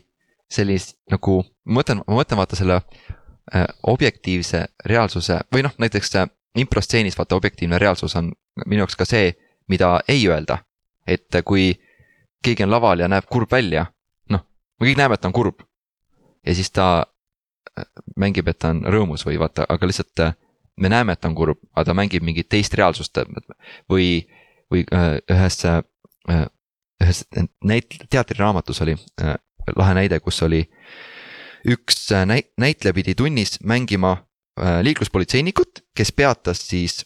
sellist nagu, ma mõtlen, ma mõtlen vaata selle äh, objektiivse reaalsuse või noh, näiteks äh, improstseenis vaata objektiivne reaalsus on minu jaoks ka see, mida ei öelda. et äh, kui keegi on laval ja näeb kurb välja, noh, me kõik näeme, et ta on kurb. ja siis ta äh, mängib, et ta on rõõmus või vaata, aga lihtsalt äh, me näeme, et ta on kurb, aga ta mängib mingit teist reaalsust või, või ühes, ühes näit-, teatriraamatus oli lahe näide, kus oli üks näit-, näitleja pidi tunnis mängima liikluspolitseinikut, kes peatas siis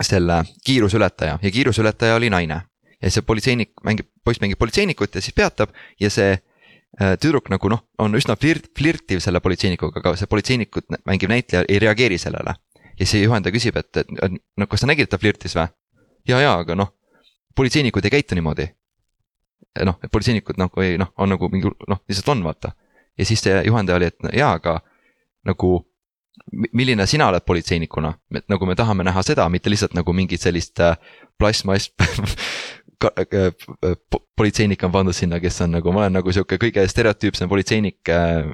selle kiiruseületaja ja kiiruseületaja oli naine. ja see politseinik mängib, poiss mängib politseinikut ja siis peatab ja see äh, tüdruk nagu noh, on üsna flirt, flirtiv selle politseinikuga, aga see politseinikut mängiv näitleja ei reageeri sellele. ja see juhendaja küsib, et, et no kas sa nägid, et ta flirtis või? ja, ja, aga noh, politseinikud ei käitu niimoodi. Noh, politseinikud noh, või noh, on nagu mingi noh, lihtsalt on, vaata. ja siis see juhendaja oli, et no, jaa, aga nagu milline sina oled politseinikuna, et nagu me tahame näha seda, mitte lihtsalt nagu mingit sellist äh, plastmass [laughs] äh, politseinik on pandud sinna, kes on nagu, ma olen nagu sihuke kõige stereotüüpsem politseinik, äh,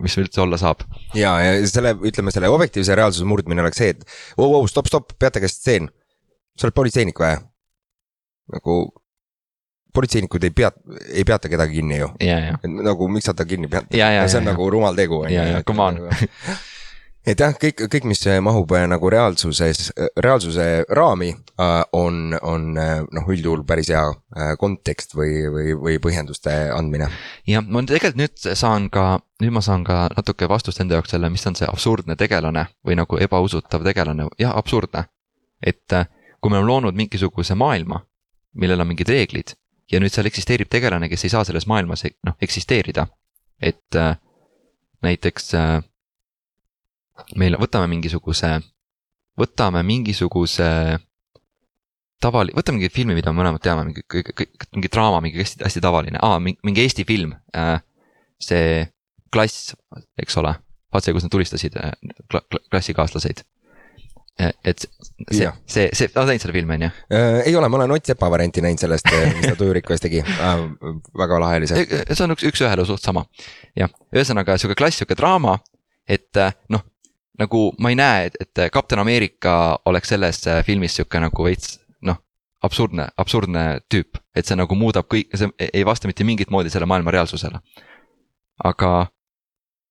mis üldse olla saab.
ja, ja selle, ütleme selle objektiivse reaalsuse murdmine oleks see, et vau, vau, stopp, stopp, peatage stseen. sa oled politseinik või? nagu politseinikud ei pea, ei peata kedagi kinni ju. nagu miks sa ta kinni pead, see on ja, nagu rumal tegu
on ju. come on
et jah, kõik, kõik, mis mahub äh, nagu reaalsuses, äh, reaalsuse raami, äh, on, on noh, üldjuhul päris hea kontekst või, või, või põhjenduste andmine.
jah, ma tegelikult nüüd saan ka, nüüd ma saan ka natuke vastust enda jaoks selle, mis on see absurdne tegelane või nagu ebausutav tegelane, jah, absurdne. et kui me oleme loonud mingisuguse maailma, millel on mingid reeglid ja nüüd seal eksisteerib tegelane, kes ei saa selles maailmas noh eksisteerida. et näiteks meil, võtame mingisuguse, võtame mingisuguse tavali-, võtame mingi filmi, mida me mõlemad teame, mingi, mingi draama, mingi hästi, hästi tavaline ah,, mingi Eesti film äh,. see Klass, eks ole, vaat see, kus nad tulistasid äh, kla, klassikaaslaseid. Äh, et see, see, see, oled näinud seda filmi, on ju?
Äh, ei ole, ma olen Ott Sepa varianti näinud sellest, mis ta Tujurikkas tegi äh,, väga lahe oli see.
see on üks, üks-ühele suht sama, jah, ühesõnaga sihuke klass, sihuke draama, et noh, nagu ma ei näe, et, et kapten Ameerika oleks selles filmis sihuke nagu veits noh, absurdne, absurdne tüüp, et see nagu muudab kõik, see ei vasta mitte mingit moodi selle maailma reaalsusele. aga,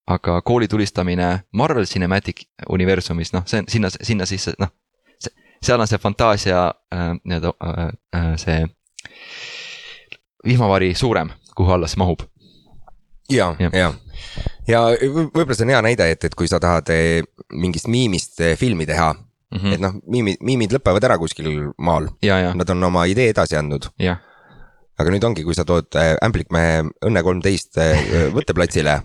aga kooli tulistamine Marvel Cinematic universumis, noh, see on sinna, sinna sisse, noh. seal on see fantaasia äh, nii-öelda äh, äh, see vihmavari suurem, kuhu alla see mahub.
ja, ja, ja ja võib-olla see on hea näide, et, et kui sa tahad eh, mingist miimist eh, filmi teha mm, -hmm. et noh, miimid, miimid lõpevad ära kuskil maal. Nad on oma idee edasi andnud. aga nüüd ongi, kui sa tood eh, ämblikmehe Õnne kolmteist võtteplatsile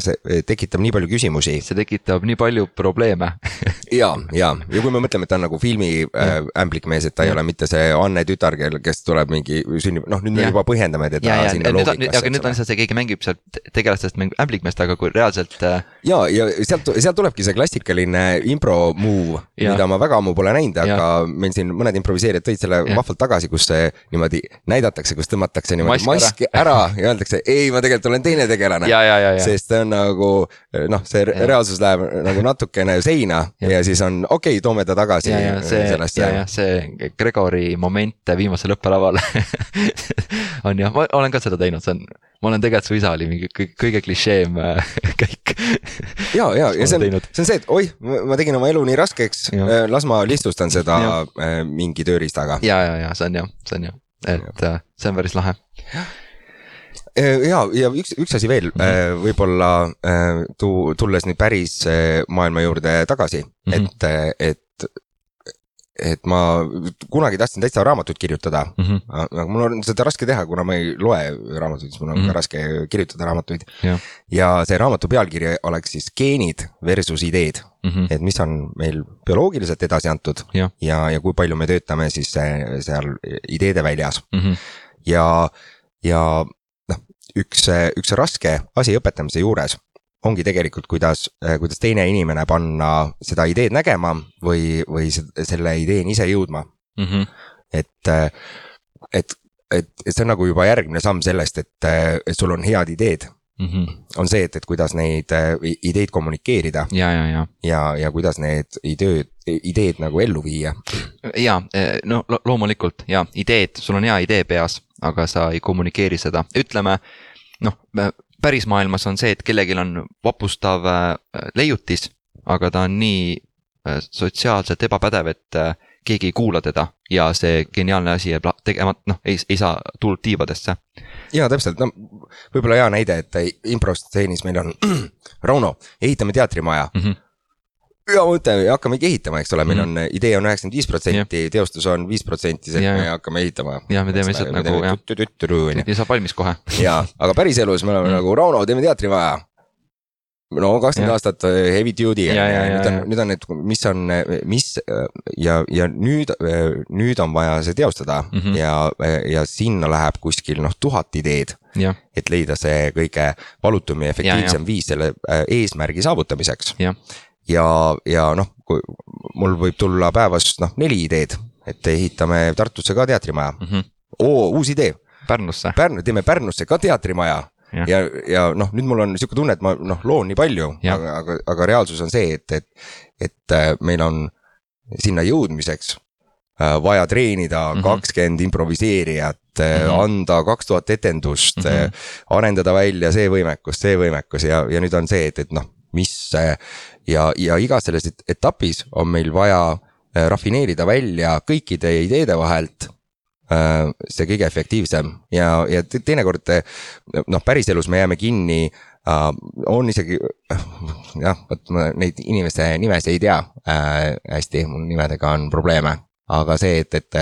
see tekitab nii palju küsimusi.
see tekitab nii palju probleeme [laughs]
ja, ja, ja kui me mõtleme, et ta on nagu filmi äh, ämblikmees, et ta ja. ei ole mitte see Anne tütar, kel, kes tuleb mingi sünnib, noh nüüd me ja. juba põhjendame teda
ja, sinna loogikasse. aga nüüd on lihtsalt see, keegi mängib sealt tegelastest mängib ämblikmeest, aga kui reaalselt äh....
ja, ja sealt, sealt tulebki see klassikaline impro move, mida ma väga ammu pole näinud, aga ja. meil siin mõned improviseerijad tõid selle ja. vahvalt tagasi, kus see niimoodi näidatakse, kus tõmmatakse niimoodi mask, mask ära. ära ja öeldakse, ei, ma tegelikult olen teine tegelane. sest on nagu noh, see ja. reaalsus läheb nagu natukene seina ja, ja siis on okei okay,, toome ta tagasi.
ja, ja see, ja, ja see Gregori moment viimasel õppelaval [laughs] on jah, ma olen ka seda teinud, see on, ma olen tegelikult, su isa oli mingi kõige, klišeem äh, [laughs] käik
ja, ja, ja see on, see on see, et oih, ma tegin oma elu nii raskeks, äh, las ma lihtsustan seda ja. Äh, mingi tööriistaga.
ja, ja, ja see on jah, see on jah, et ja. see on päris lahe
ja, ja üks, üks asi veel mm -hmm. võib-olla äh, tu-, tulles nüüd päris maailma juurde tagasi mm, -hmm. et, et et ma kunagi tahtsin täitsa raamatuid kirjutada mm, -hmm. aga mul on seda raske teha, kuna ma ei loe raamatuid, siis mul on mm -hmm. ka raske kirjutada raamatuid. ja see raamatu pealkiri oleks siis geenid versus ideed mm, -hmm. et mis on meil bioloogiliselt edasi antud ja, ja, ja kui palju me töötame siis seal ideede väljas mm. -hmm. ja, ja üks, üks raske asi õpetamise juures ongi tegelikult, kuidas, kuidas teine inimene panna seda ideed nägema või, või selle ideeni ise jõudma mm. -hmm. et, et, et, et see on nagu juba järgmine samm sellest, et, et sul on head ideed
mm. -hmm.
on see, et, et kuidas neid ideid kommunikeerida
ja, ja, ja.
ja, ja kuidas need ideed, ideed nagu ellu viia.
ja no lo loomulikult ja ideed, sul on hea idee peas, aga sa ei kommunikeeri seda, ütleme noh, päris maailmas on see, et kellelgi on vapustav äh, leiutis, aga ta on nii äh, sotsiaalselt ebapädev, et äh, keegi ei kuula teda ja see geniaalne asi jääb tegemata, noh, ei, ei saa tuld tiibadesse.
ja täpselt, no võib-olla hea näide, et improstseenis meil on [clears throat] Rauno, ehitame teatrimaja mm. -hmm hea mõte, hakkamegi ehitama, eks ole, meil mhm. on, idee on üheksakümmend viis protsenti, teostus on viis protsenti, see, et me hakkame ehitama.
ja me teeme lihtsalt nagu jah, ja saab valmis kohe.
ja, aga päriselus me oleme mm. nagu Rauno, teeme teatrimaja. no kakskümmend aastat äh, heavy duty ja, ja, ja nüüd on, nüüd on need, mis on, mis ja, ja nüüd, nüüd on vaja see teostada mm -hmm. ja, ja sinna läheb kuskil noh, tuhat ideed. et leida see kõige valutum ja efektiivsem ja, ja. viis selle äh, eesmärgi saavutamiseks ja, ja noh, kui mul võib tulla päevas noh, neli ideed, et ehitame Tartusse ka teatrimaja mm. -hmm. oo, uus idee.
Pärnusse.
Pärnu, teeme Pärnusse ka teatrimaja. ja, ja, ja noh, nüüd mul on sihuke tunne, et ma noh, loon nii palju, aga, aga, aga reaalsus on see, et, et, et äh, meil on sinna jõudmiseks äh, vaja treenida mhm. kakskümmend mm -hmm. improviseerijat mm, -hmm. anda kaks tuhat etendust mm, -hmm. arendada välja see võimekus, see võimekus ja, ja nüüd on see, et, et noh, mis ja, ja igas selles etapis on meil vaja äh, rafineerida välja kõikide ideede vahelt äh, see kõige efektiivsem ja, ja teinekord noh, päriselus me jääme kinni uh,. on isegi jah, vot ma neid inimeste nimesid ei tea uh, hästi, mul nimedega on probleeme aga see, et, et,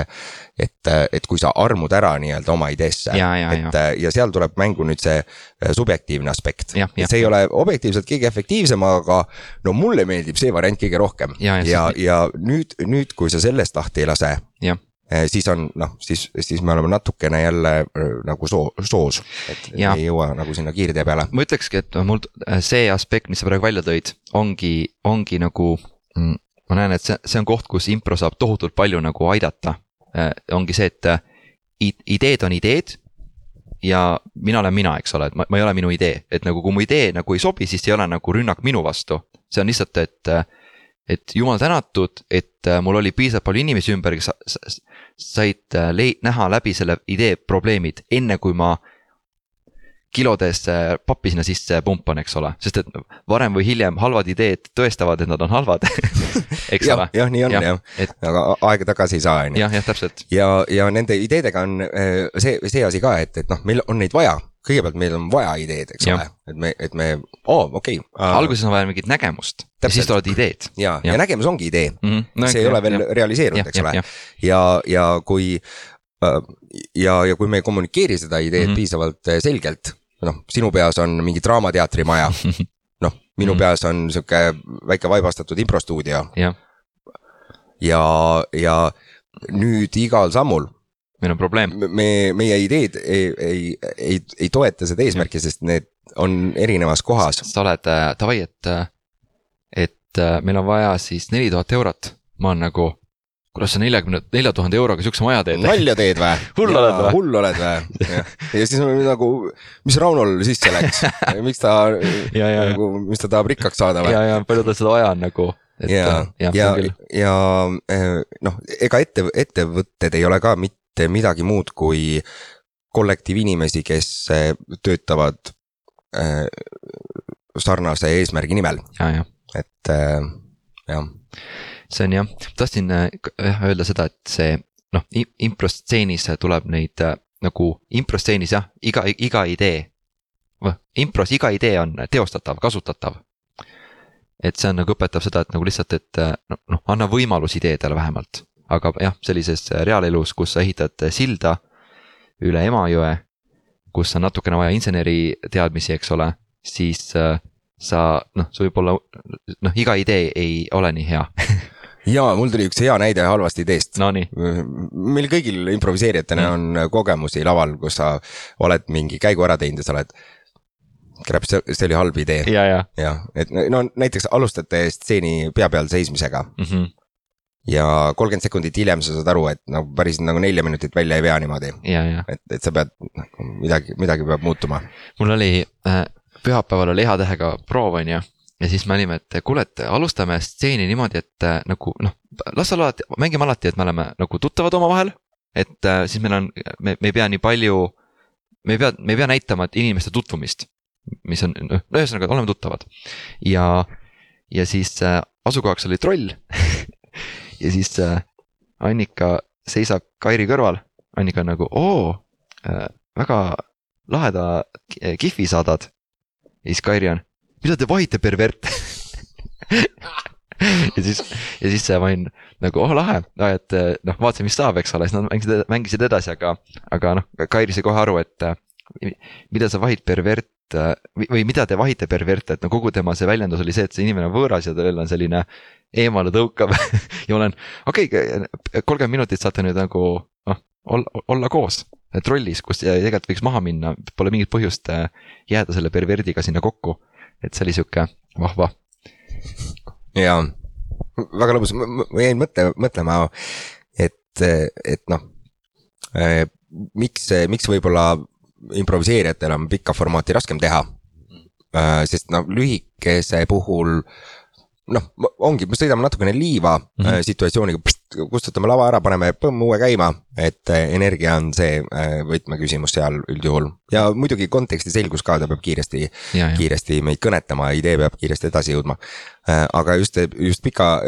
et, et kui sa armud ära nii-öelda oma ideesse, et ja. ja seal tuleb mängu nüüd see äh, subjektiivne aspekt. see ei ole objektiivselt kõige efektiivsem, aga no mulle meeldib see variant kõige rohkem. ja, ja, ja, ja nüüd, nüüd, kui sa sellest lahti ei lase äh, siis on noh, siis, siis me oleme natukene jälle äh, nagu soo-, soos, et ja. ei jõua nagu sinna kiirtee peale.
ma ütlekski, et mul see aspekt, mis sa praegu välja tõid, ongi, ongi nagu mm, ma näen, et see, see on koht, kus impro saab tohutult palju nagu aidata. Äh, ongi see, et äh, ideed on ideed ja mina olen mina, eks ole, et ma, ma ei ole minu idee, et nagu kui mu idee nagu ei sobi, siis ei ole nagu rünnak minu vastu. see on lihtsalt, et, äh, et jumal tänatud, et mul oli piisavalt palju inimesi ümber, kes said lei-, näha läbi selle idee probleemid, enne kui ma kilodes pappi sinna sisse pumpan, eks ole, sest et varem või hiljem halvad ideed tõestavad, et nad on halvad [laughs] eks
ja,
ole.
jah, nii on jah ja. et..., aga aega tagasi ei saa, on
ju. jah, jah, täpselt.
ja, ja nende ideedega on äh, see, see asi ka, et, et noh, meil on neid vaja kõigepealt meil on vaja ideed, eks ja. ole, et me, et me, oo okei okay,
uh,. alguses on vaja mingit nägemust Täpselt. ja siis tulevad ideed.
ja, ja., ja nägemus ongi idee mm, -hmm. no, see ei ja, ole veel ja. realiseerunud, eks ole, ja, ja, ja kui uh, ja, ja kui me ei kommunikeeri seda ideed mm -hmm. piisavalt selgelt noh, sinu peas on mingi draamateatrimaja [laughs] noh, minu mm. peas on sihuke väike vaibastatud improstuudio. ja, ja, ja nüüd igal sammul.
meil on probleem.
me, meie ideed ei, ei, ei, ei toeta seda eesmärki, sest need on erinevas kohas.
sa oled äh,, davai, et, äh, et äh, meil on vaja siis neli tuhat eurot, ma olen nagu kuidas sa neljakümne, nelja tuhande euroga siukse maja teed?
nalja teed või? [laughs]
hull oled või?
hull oled või? ja siis on nagu, mis Raunol sisse läks [laughs] miks ta nagu, mis ta tahab rikkaks saada või?
ja, ja palju tal seda vaja on nagu.
ja, ja, ja, ja eh, noh, ega ette, ettevõtted ei ole ka mitte midagi muud kui kollektiivinimesi, kes eh, töötavad äh, sarnase eesmärgi nimel. et äh, jah
see on jah, tahtsin äh, jah öelda seda, et see noh, improstseenis tuleb neid äh, nagu improstseenis jah, iga, iga idee. impros iga idee on teostatav, kasutatav. et see on nagu õpetab seda, et nagu lihtsalt, et äh, noh no, anna võimalus ideedele vähemalt. aga jah, sellises reaalelus, kus sa ehitad silda üle Emajõe, kus on natukene vaja inseneri teadmisi, eks ole, siis sa noh, see võib olla noh, iga idee ei ole nii hea [laughs]
ja mul tuli üks hea näide halvast ideest
no,.
meil kõigil improviseerijatena mm. on kogemusi laval, kus sa oled mingi käigu ära teinud ja sa oled. Krap, see, oli halb idee.
ja, ja.
jah, et no näiteks alustate stseeni pea peal seismisega mm. -hmm ja kolmkümmend sekundit hiljem sa saad aru, et no päris nagu nelja minutit välja ei vea niimoodi. et, et sa pead, midagi, midagi peab muutuma.
mul oli äh, pühapäeval oli heatähega proov, on ju. Ja siis me olime, et kuule, et alustame stseeni niimoodi, et äh, nagu noh, las alati, mängime alati, et me oleme nagu tuttavad omavahel. et äh, siis meil on, me, me ei pea nii palju, me ei pea, me ei pea näitama, inimeste tutvumist. mis on, noh, no ühesõnaga oleme tuttavad ja, ja siis äh, asukohaks oli troll [laughs] ja siis äh, Annika seisab Kairi kõrval. Annika on nagu, oo äh,, väga laheda kihvi saadad. ja siis Kairi on, mida te vahite, pervert? [laughs] Ja siis, ja siis ma olin nagu oh lahe, et noh, vaatasin, mis saab, eks ole, siis nad mängisid, mängisid edasi, aga, aga noh, Kairi sai kohe aru, et mida sa vahid pervert või, või mida te vahite pervert, et no kogu tema see väljendus oli see, et see inimene on võõras ja tal on selline eemale tõukav. [laughs] Ja olen, okei okay,, kolmkümmend minutit saate nüüd nagu noh, olla, koos trollis, kus tegelikult võiks maha minna, pole mingit põhjust jääda selle perverdiga sinna kokku. Et see oli sihuke vahva.
jaa, väga lõbus, ma jäin mõtle, mõtlema, et, et noh eh,, miks, miks võib-olla improviseerijatel on pikka formaati raskem teha. Äh, sest noh, lühikese puhul noh, ongi, me sõidame natukene liiva mm -hmm. situatsiooniga, kustutame lava ära, paneme põmm uue käima. Et äh, energia on see võtmeküsimus seal üldjuhul ja muidugi konteksti selgus ka, ta peab kiiresti, kiiresti meid kõnetama, idee peab kiiresti edasi jõudma. aga just, just pika,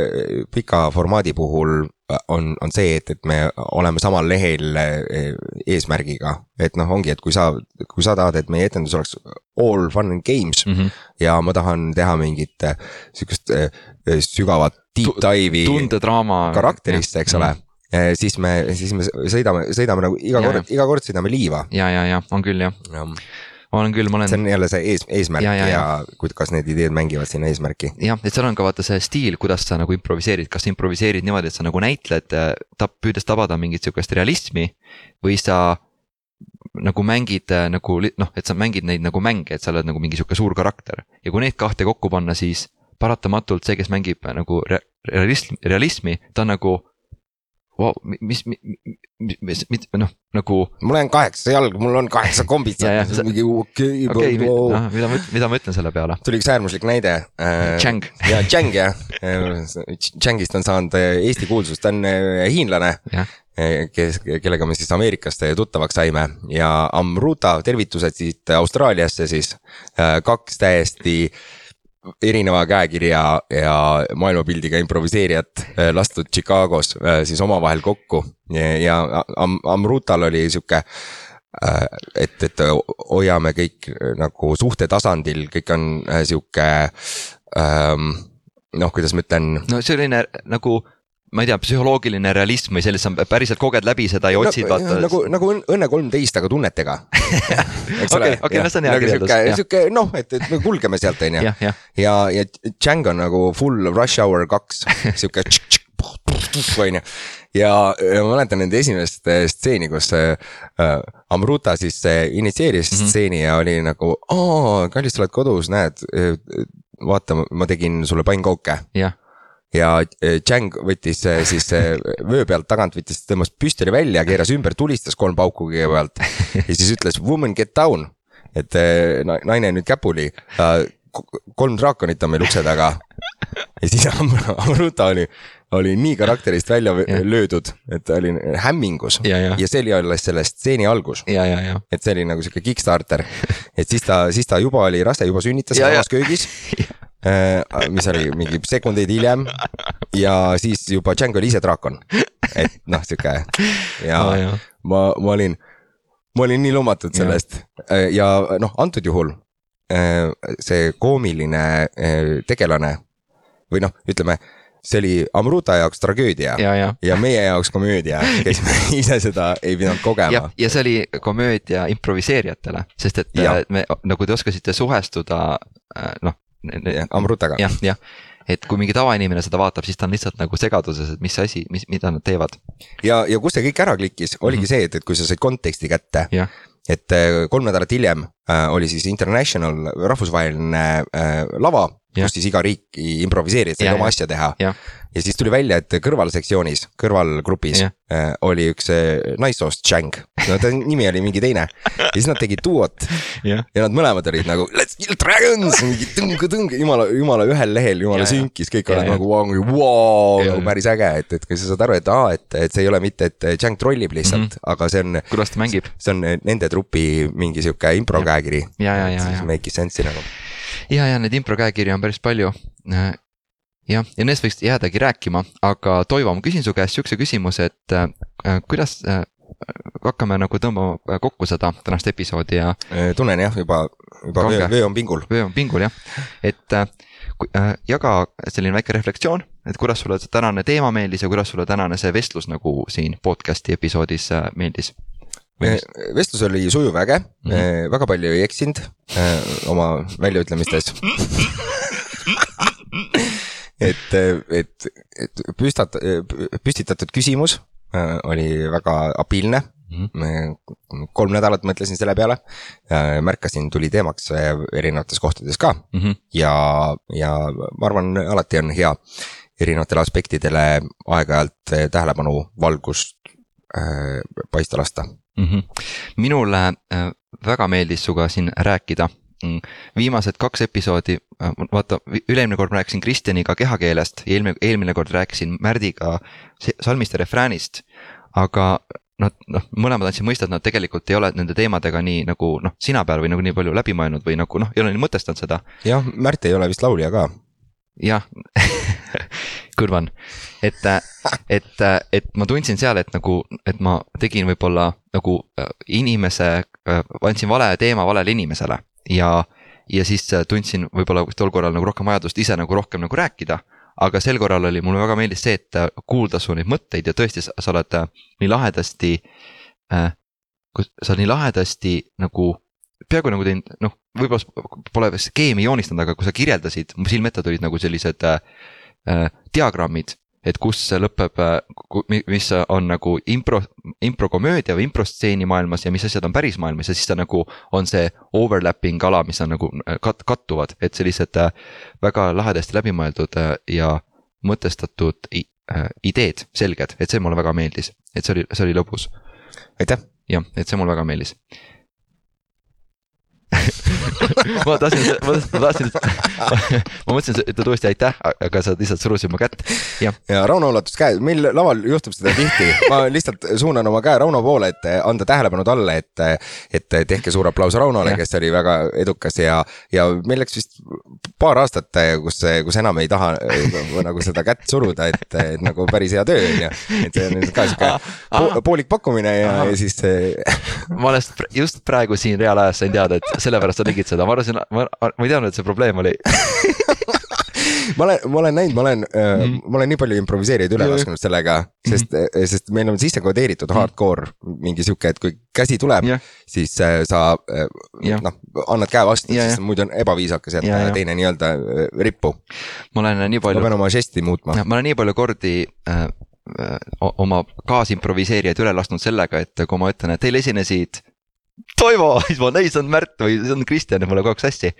pika formaadi puhul on, on see, et, et me oleme samal lehel eh, eesmärgiga. et noh, ongi, et kui sa, kui sa tahad, et meie etendus oleks all fun and games mm -hmm. ja ma tahan teha mingit sihukest sügavat deep dive'i.
tundedraama.
karakterisse, eks ole mm. -hmm. Siis me, siis me sõidame, sõidame nagu iga ja, kord, iga kord sõidame liiva.
ja, ja, ja on küll jah ja olen küll, ma olen.
see on jälle see ees, eesmärk ja, ja, ja, ja kuidas need ideed mängivad sinna eesmärki.
jah, et seal on ka vaata see stiil, kuidas sa nagu improviseerid, kas sa improviseerid niimoodi, et sa nagu näitled, äh, tab-, püüdes tabada mingit sihukest realismi. või sa nagu mängid äh, nagu noh, et sa mängid neid nagu mänge, et sa oled nagu mingi sihuke suur karakter. ja kui neid kahte kokku panna, siis paratamatult see, kes mängib äh, nagu re realism, realismi, ta on nagu wow, mis, mis, mis, mis, noh, nagu.
mul on kaheksa jalga, mul on kaheksa kombitsat [laughs] mingi okei
okay,. Okay, mida ma, mida ma ütlen selle peale?
tuli üks äärmuslik näide
äh,. Chang.
ja Chang jah, Changist on saanud äh, Eesti kuulsust, ta on äh, hiinlane. Äh, kes, kellega me siis Ameerikast tuttavaks saime ja Amruta, tervitused siit Austraaliasse siis. kaks täiesti äh, erineva käekirja ja maailmapildiga improviseerijat äh, lastud Chicagos äh, siis omavahel kokku ja, ja Am Amrutal oli sihuke äh, et, et hoiame kõik nagu suhte tasandil, kõik on sihuke ähm, noh, kuidas ma ütlen.
no selline nagu ma ei tea, psühholoogiline realism või sellist, sa päriselt koged läbi seda ja otsid no, vaata.
nagu, nagu Õnne kolmteist, aga tunnetega.
Okei, okei, no see on hea kirjeldus.
sihuke noh, et, et me kulgeme sealt, on ju. ja, ja, ja Django on nagu full rush hour kaks, sihuke on ju. ja, ja ma mäletan nende esimest stseeni, kus äh, Amruta siis initsieeris mm -hmm. stseeni ja oli nagu, aa, kallis, sa oled kodus, näed. vaata, ma tegin sulle pannkooke.
jah
ja Chang võttis äh, siis äh, vöö pealt tagant, võttis, tõmbas püstoli välja, keeras ümber, tulistas kolm pauku kõigepealt. ja siis ütles woman get down, et naine nüüd käpuli. kolm draakonit on meil ukse taga. ja siis Amruta oli, oli nii karakterist välja ja. löödud, et ta oli hämmingus
ja, ja.
see oli alles selle stseeni algus. et see oli nagu sihuke kickstarter, et siis ta, siis ta juba oli rase, juba sünnitas samas köögis [laughs] mis oli mingi sekundeid hiljem ja siis juba Django oli ise draakon. et noh, sihuke ja oh, ma, ma olin, ma olin nii lummatud sellest ja, äh, ja noh, antud juhul äh, see koomiline tegelane või noh, ütleme see oli Amruta jaoks tragöödia
ja, ja.
ja meie jaoks komöödia, kes me [laughs] ise seda ei pidanud kogema.
ja see oli komöödia improviseerijatele, sest et ja. me, nagu te oskasite suhestuda noh,
Amrutaga.
jah, jah, et kui mingi tavainimene seda vaatab, siis ta on lihtsalt nagu segaduses, et mis asi, mis, mida nad teevad.
ja, ja kus see kõik ära klikkis, oligi mm -hmm. see, et, et kui sa said konteksti kätte. et äh, kolm nädalat hiljem oli siis international rahvusvaheline äh, lava kus siis iga riik improviseeris, sai
Ja,
oma
ja.
asja teha ja siis tuli välja, et kõrvalsektsioonis, kõrvalgrupis äh, oli üks äh, naissoost Chang, no ta nimi oli mingi teine ja siis nad tegid duot
jah,
ja nad mõlemad olid nagu let's kill dragons, mingi tõng-tõng, jumala, jumala ühel lehel, jumala
Ja, ja.
sünkis, kõik
Ja,
olid
ja.
nagu vau, vau,
Ja,
nagu
ja.
päris äge, et, et kui sa saad aru, et aa, et, et see ei ole mitte, et Chang trollib lihtsalt mm. -hmm. aga see on,
kuidas ta mängib
see on nende trupi mingi sihuke impro
Ja.
käekiri.
ja,
Make'is sense'i nagu.
ja, ja neid impro käekirju on päris palju. jah, ja nendest võiks jäädagi rääkima, aga Toivo, ma küsin su käest siukse küsimuse, et äh, kuidas äh, hakkame nagu tõmbama äh, kokku seda tänast episoodi ja
tunnen jah, juba, juba
Kange.
vöö, on pingul.
vöö on pingul jah, et äh, ku- äh, jaga selline väike reflektsioon, et kuidas sulle tänane teema meeldis ja kuidas sulle tänane see vestlus nagu siin podcast'i episoodis äh, meeldis?
Vestlus oli sujuv, äge mm. -hmm. väga palju ei eksinud äh, oma väljaütlemistes. [laughs] et, et, et püstat-, püstitatud küsimus äh, oli väga abiilne. kolm nädalat mõtlesin selle peale, märkasin, tuli teemaks äh, erinevates kohtades ka
Mhm.
ja, ja ma arvan, alati on hea erinevatele aspektidele aeg-ajalt äh, tähelepanu valgust äh, paista lasta
Mhm. minule äh, väga meeldis sinuga siin rääkida. viimased kaks episoodi, vaata üle-eelmine kord ma rääkisin Kristjaniga kehakeelest ja eelmine, eelmine kord rääkisin Märdiga salmiste refräänist. aga nad noh, mõlemad andsid mõista, et nad tegelikult ei ole nende teemadega nii nagu noh, sina peal või nagu nii palju läbi mõelnud või nagu noh, ei ole nii mõtestanud seda.
jah, Märt ei ole vist laulja ka.
Jah [laughs] kõrvan, et, et, et ma tundsin seal, et nagu, et ma tegin võib-olla nagu äh, inimese, andsin vale teema valele inimesele ja, ja siis äh, tundsin võib-olla tol korral nagu rohkem vajadust ise nagu rohkem nagu rääkida. aga sel korral oli, mulle väga meeldis see, et äh, kuulda su neid mõtteid ja tõesti, sa oled äh, nii lahedasti äh,. sa oled nii lahedasti nagu peaaegu nagu teinud, noh, võib-olla pole skeemi joonistanud, aga kui sa kirjeldasid, mu silme ette tulid nagu sellised äh, äh, diagrammid, et kus see lõpeb, mis on nagu impro, improkomöödia või improstseeni maailmas ja mis asjad on päris maailmas ja siis ta nagu on see overlapping ala, mis on nagu äh, kat-, kattuvad, et sellised äh, väga lahedasti läbimõeldud äh, ja mõtestatud äh, ideed, selged, et see mulle väga meeldis, et see oli, see oli lõbus
aitäh.
jah, et see mulle väga meeldis. [laughs] ma tahtsin, ma tahtsin, [laughs] ma mõtlesin, et uuesti aitäh, aga sa lihtsalt surusid mu kätt. jah,
ja Rauno ulatas käe, meil laval juhtub seda tihti, ma lihtsalt suunan oma käe Rauno poole, et anda tähelepanu talle, et. et tehke suur aplaus Raunole, kes oli väga edukas ja, ja meil läks vist paar aastat, kus, kus enam ei taha nagu seda kätt suruda, et, et nagu päris hea töö on ju. et see on ka sihuke po poolik pakkumine ja, ja siis
ma alles pr- just praegu siin reaalajas sain teada, et sellepärast sa tegid seda, ma arvasin, ma, ma ei teadnud, et see probleem oli. [laughs]
ma olen, ma olen näinud, ma olen mm, -hmm. ma olen nii palju improviseerijaid üle lasknud sellega, sest mm, -hmm. sest meil on sisse kodeeritud hardcore mingi sihuke, et kui käsi tuleb
Jah.,
siis äh, sa
Jah.
noh, annad käe vastu,
Jaa,
sest muidu on ebaviisakas jätta teine nii-öelda rippu.
ma olen nii
ma
palju,
pean oma žesti muutma.
ma olen nii palju kordi äh, oma kaasimproviseerijaid üle lasknud sellega, et kui ma ütlen, et teil esinesid Toivo, siis ma, ei see on Märt või see on Kristjan ja mul kogu aeg sassi.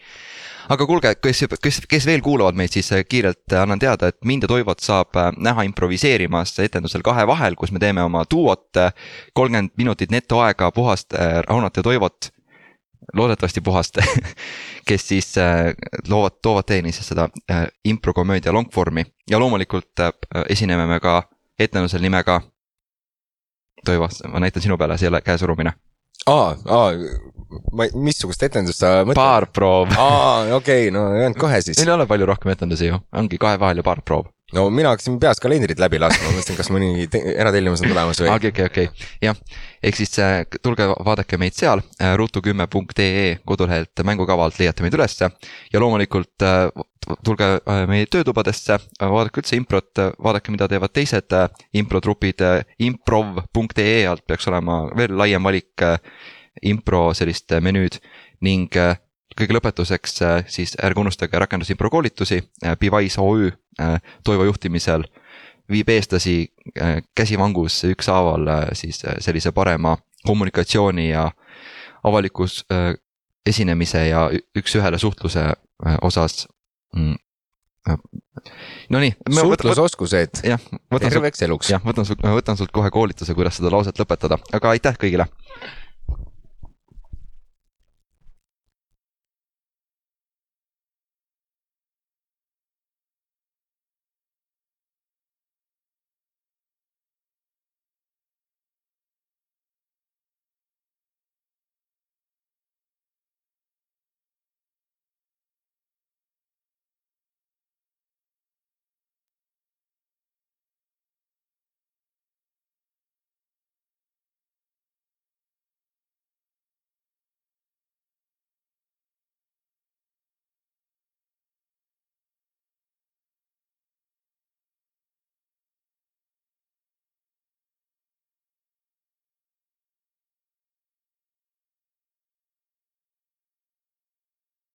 aga kuulge, kes, kes, kes veel kuulavad meid, siis äh, kiirelt äh, annan teada, et mind ja Toivot saab äh, näha improviseerimas etendusel Kahe vahel, kus me teeme oma duot, kolmkümmend minutit netoaega puhast Raunot ja Toivot loodetavasti puhast, [laughs] kes siis loovad, toovad teieni siis seda improkomöödia longform'i ja loomulikult esineme me ka etendusel nimega. Toivo, ma näitan sinu peale, see ei ole käesurumine.
aa, aa, ma, missugust etendust sa mõtled?
baarproov.
aa, okei okay,, no ei olnud kohe siis
ei ole palju rohkem etendusi ju, ongi kahe vahel ja baarproov.
No mina hakkasin peas kalendrit läbi laskma, mõtlesin, kas mõni te- eratellimus on tulemas või.
okei, okei, okei, jah, ehk siis äh, tulge vaadake meid seal, ruutu10.ee kodulehelt mängukavalt leiate meid ülesse ja loomulikult äh, tulge äh, meie töötubadesse, vaadake üldse improt, vaadake, mida teevad teised äh, improtrupid, improv.ee alt peaks olema veel laiem valik äh, impro sellist äh, menüüd. Ning äh, kõige lõpetuseks äh, siis ärge unustage rakendusimpro koolitusi, Bivise OÜ äh, Toivo juhtimisel viib eestlasi äh, käsivangus ükshaaval äh, siis äh, sellise parema kommunikatsiooni ja avalikus äh, esinemise ja üks-ühele suhtluse äh, osas mm,. Nonii,
suhtlusoskused terveks eluks.
jah, võtan võtan sult kohe koolituse, kuidas seda lauset lõpetada, aga aitäh kõigile.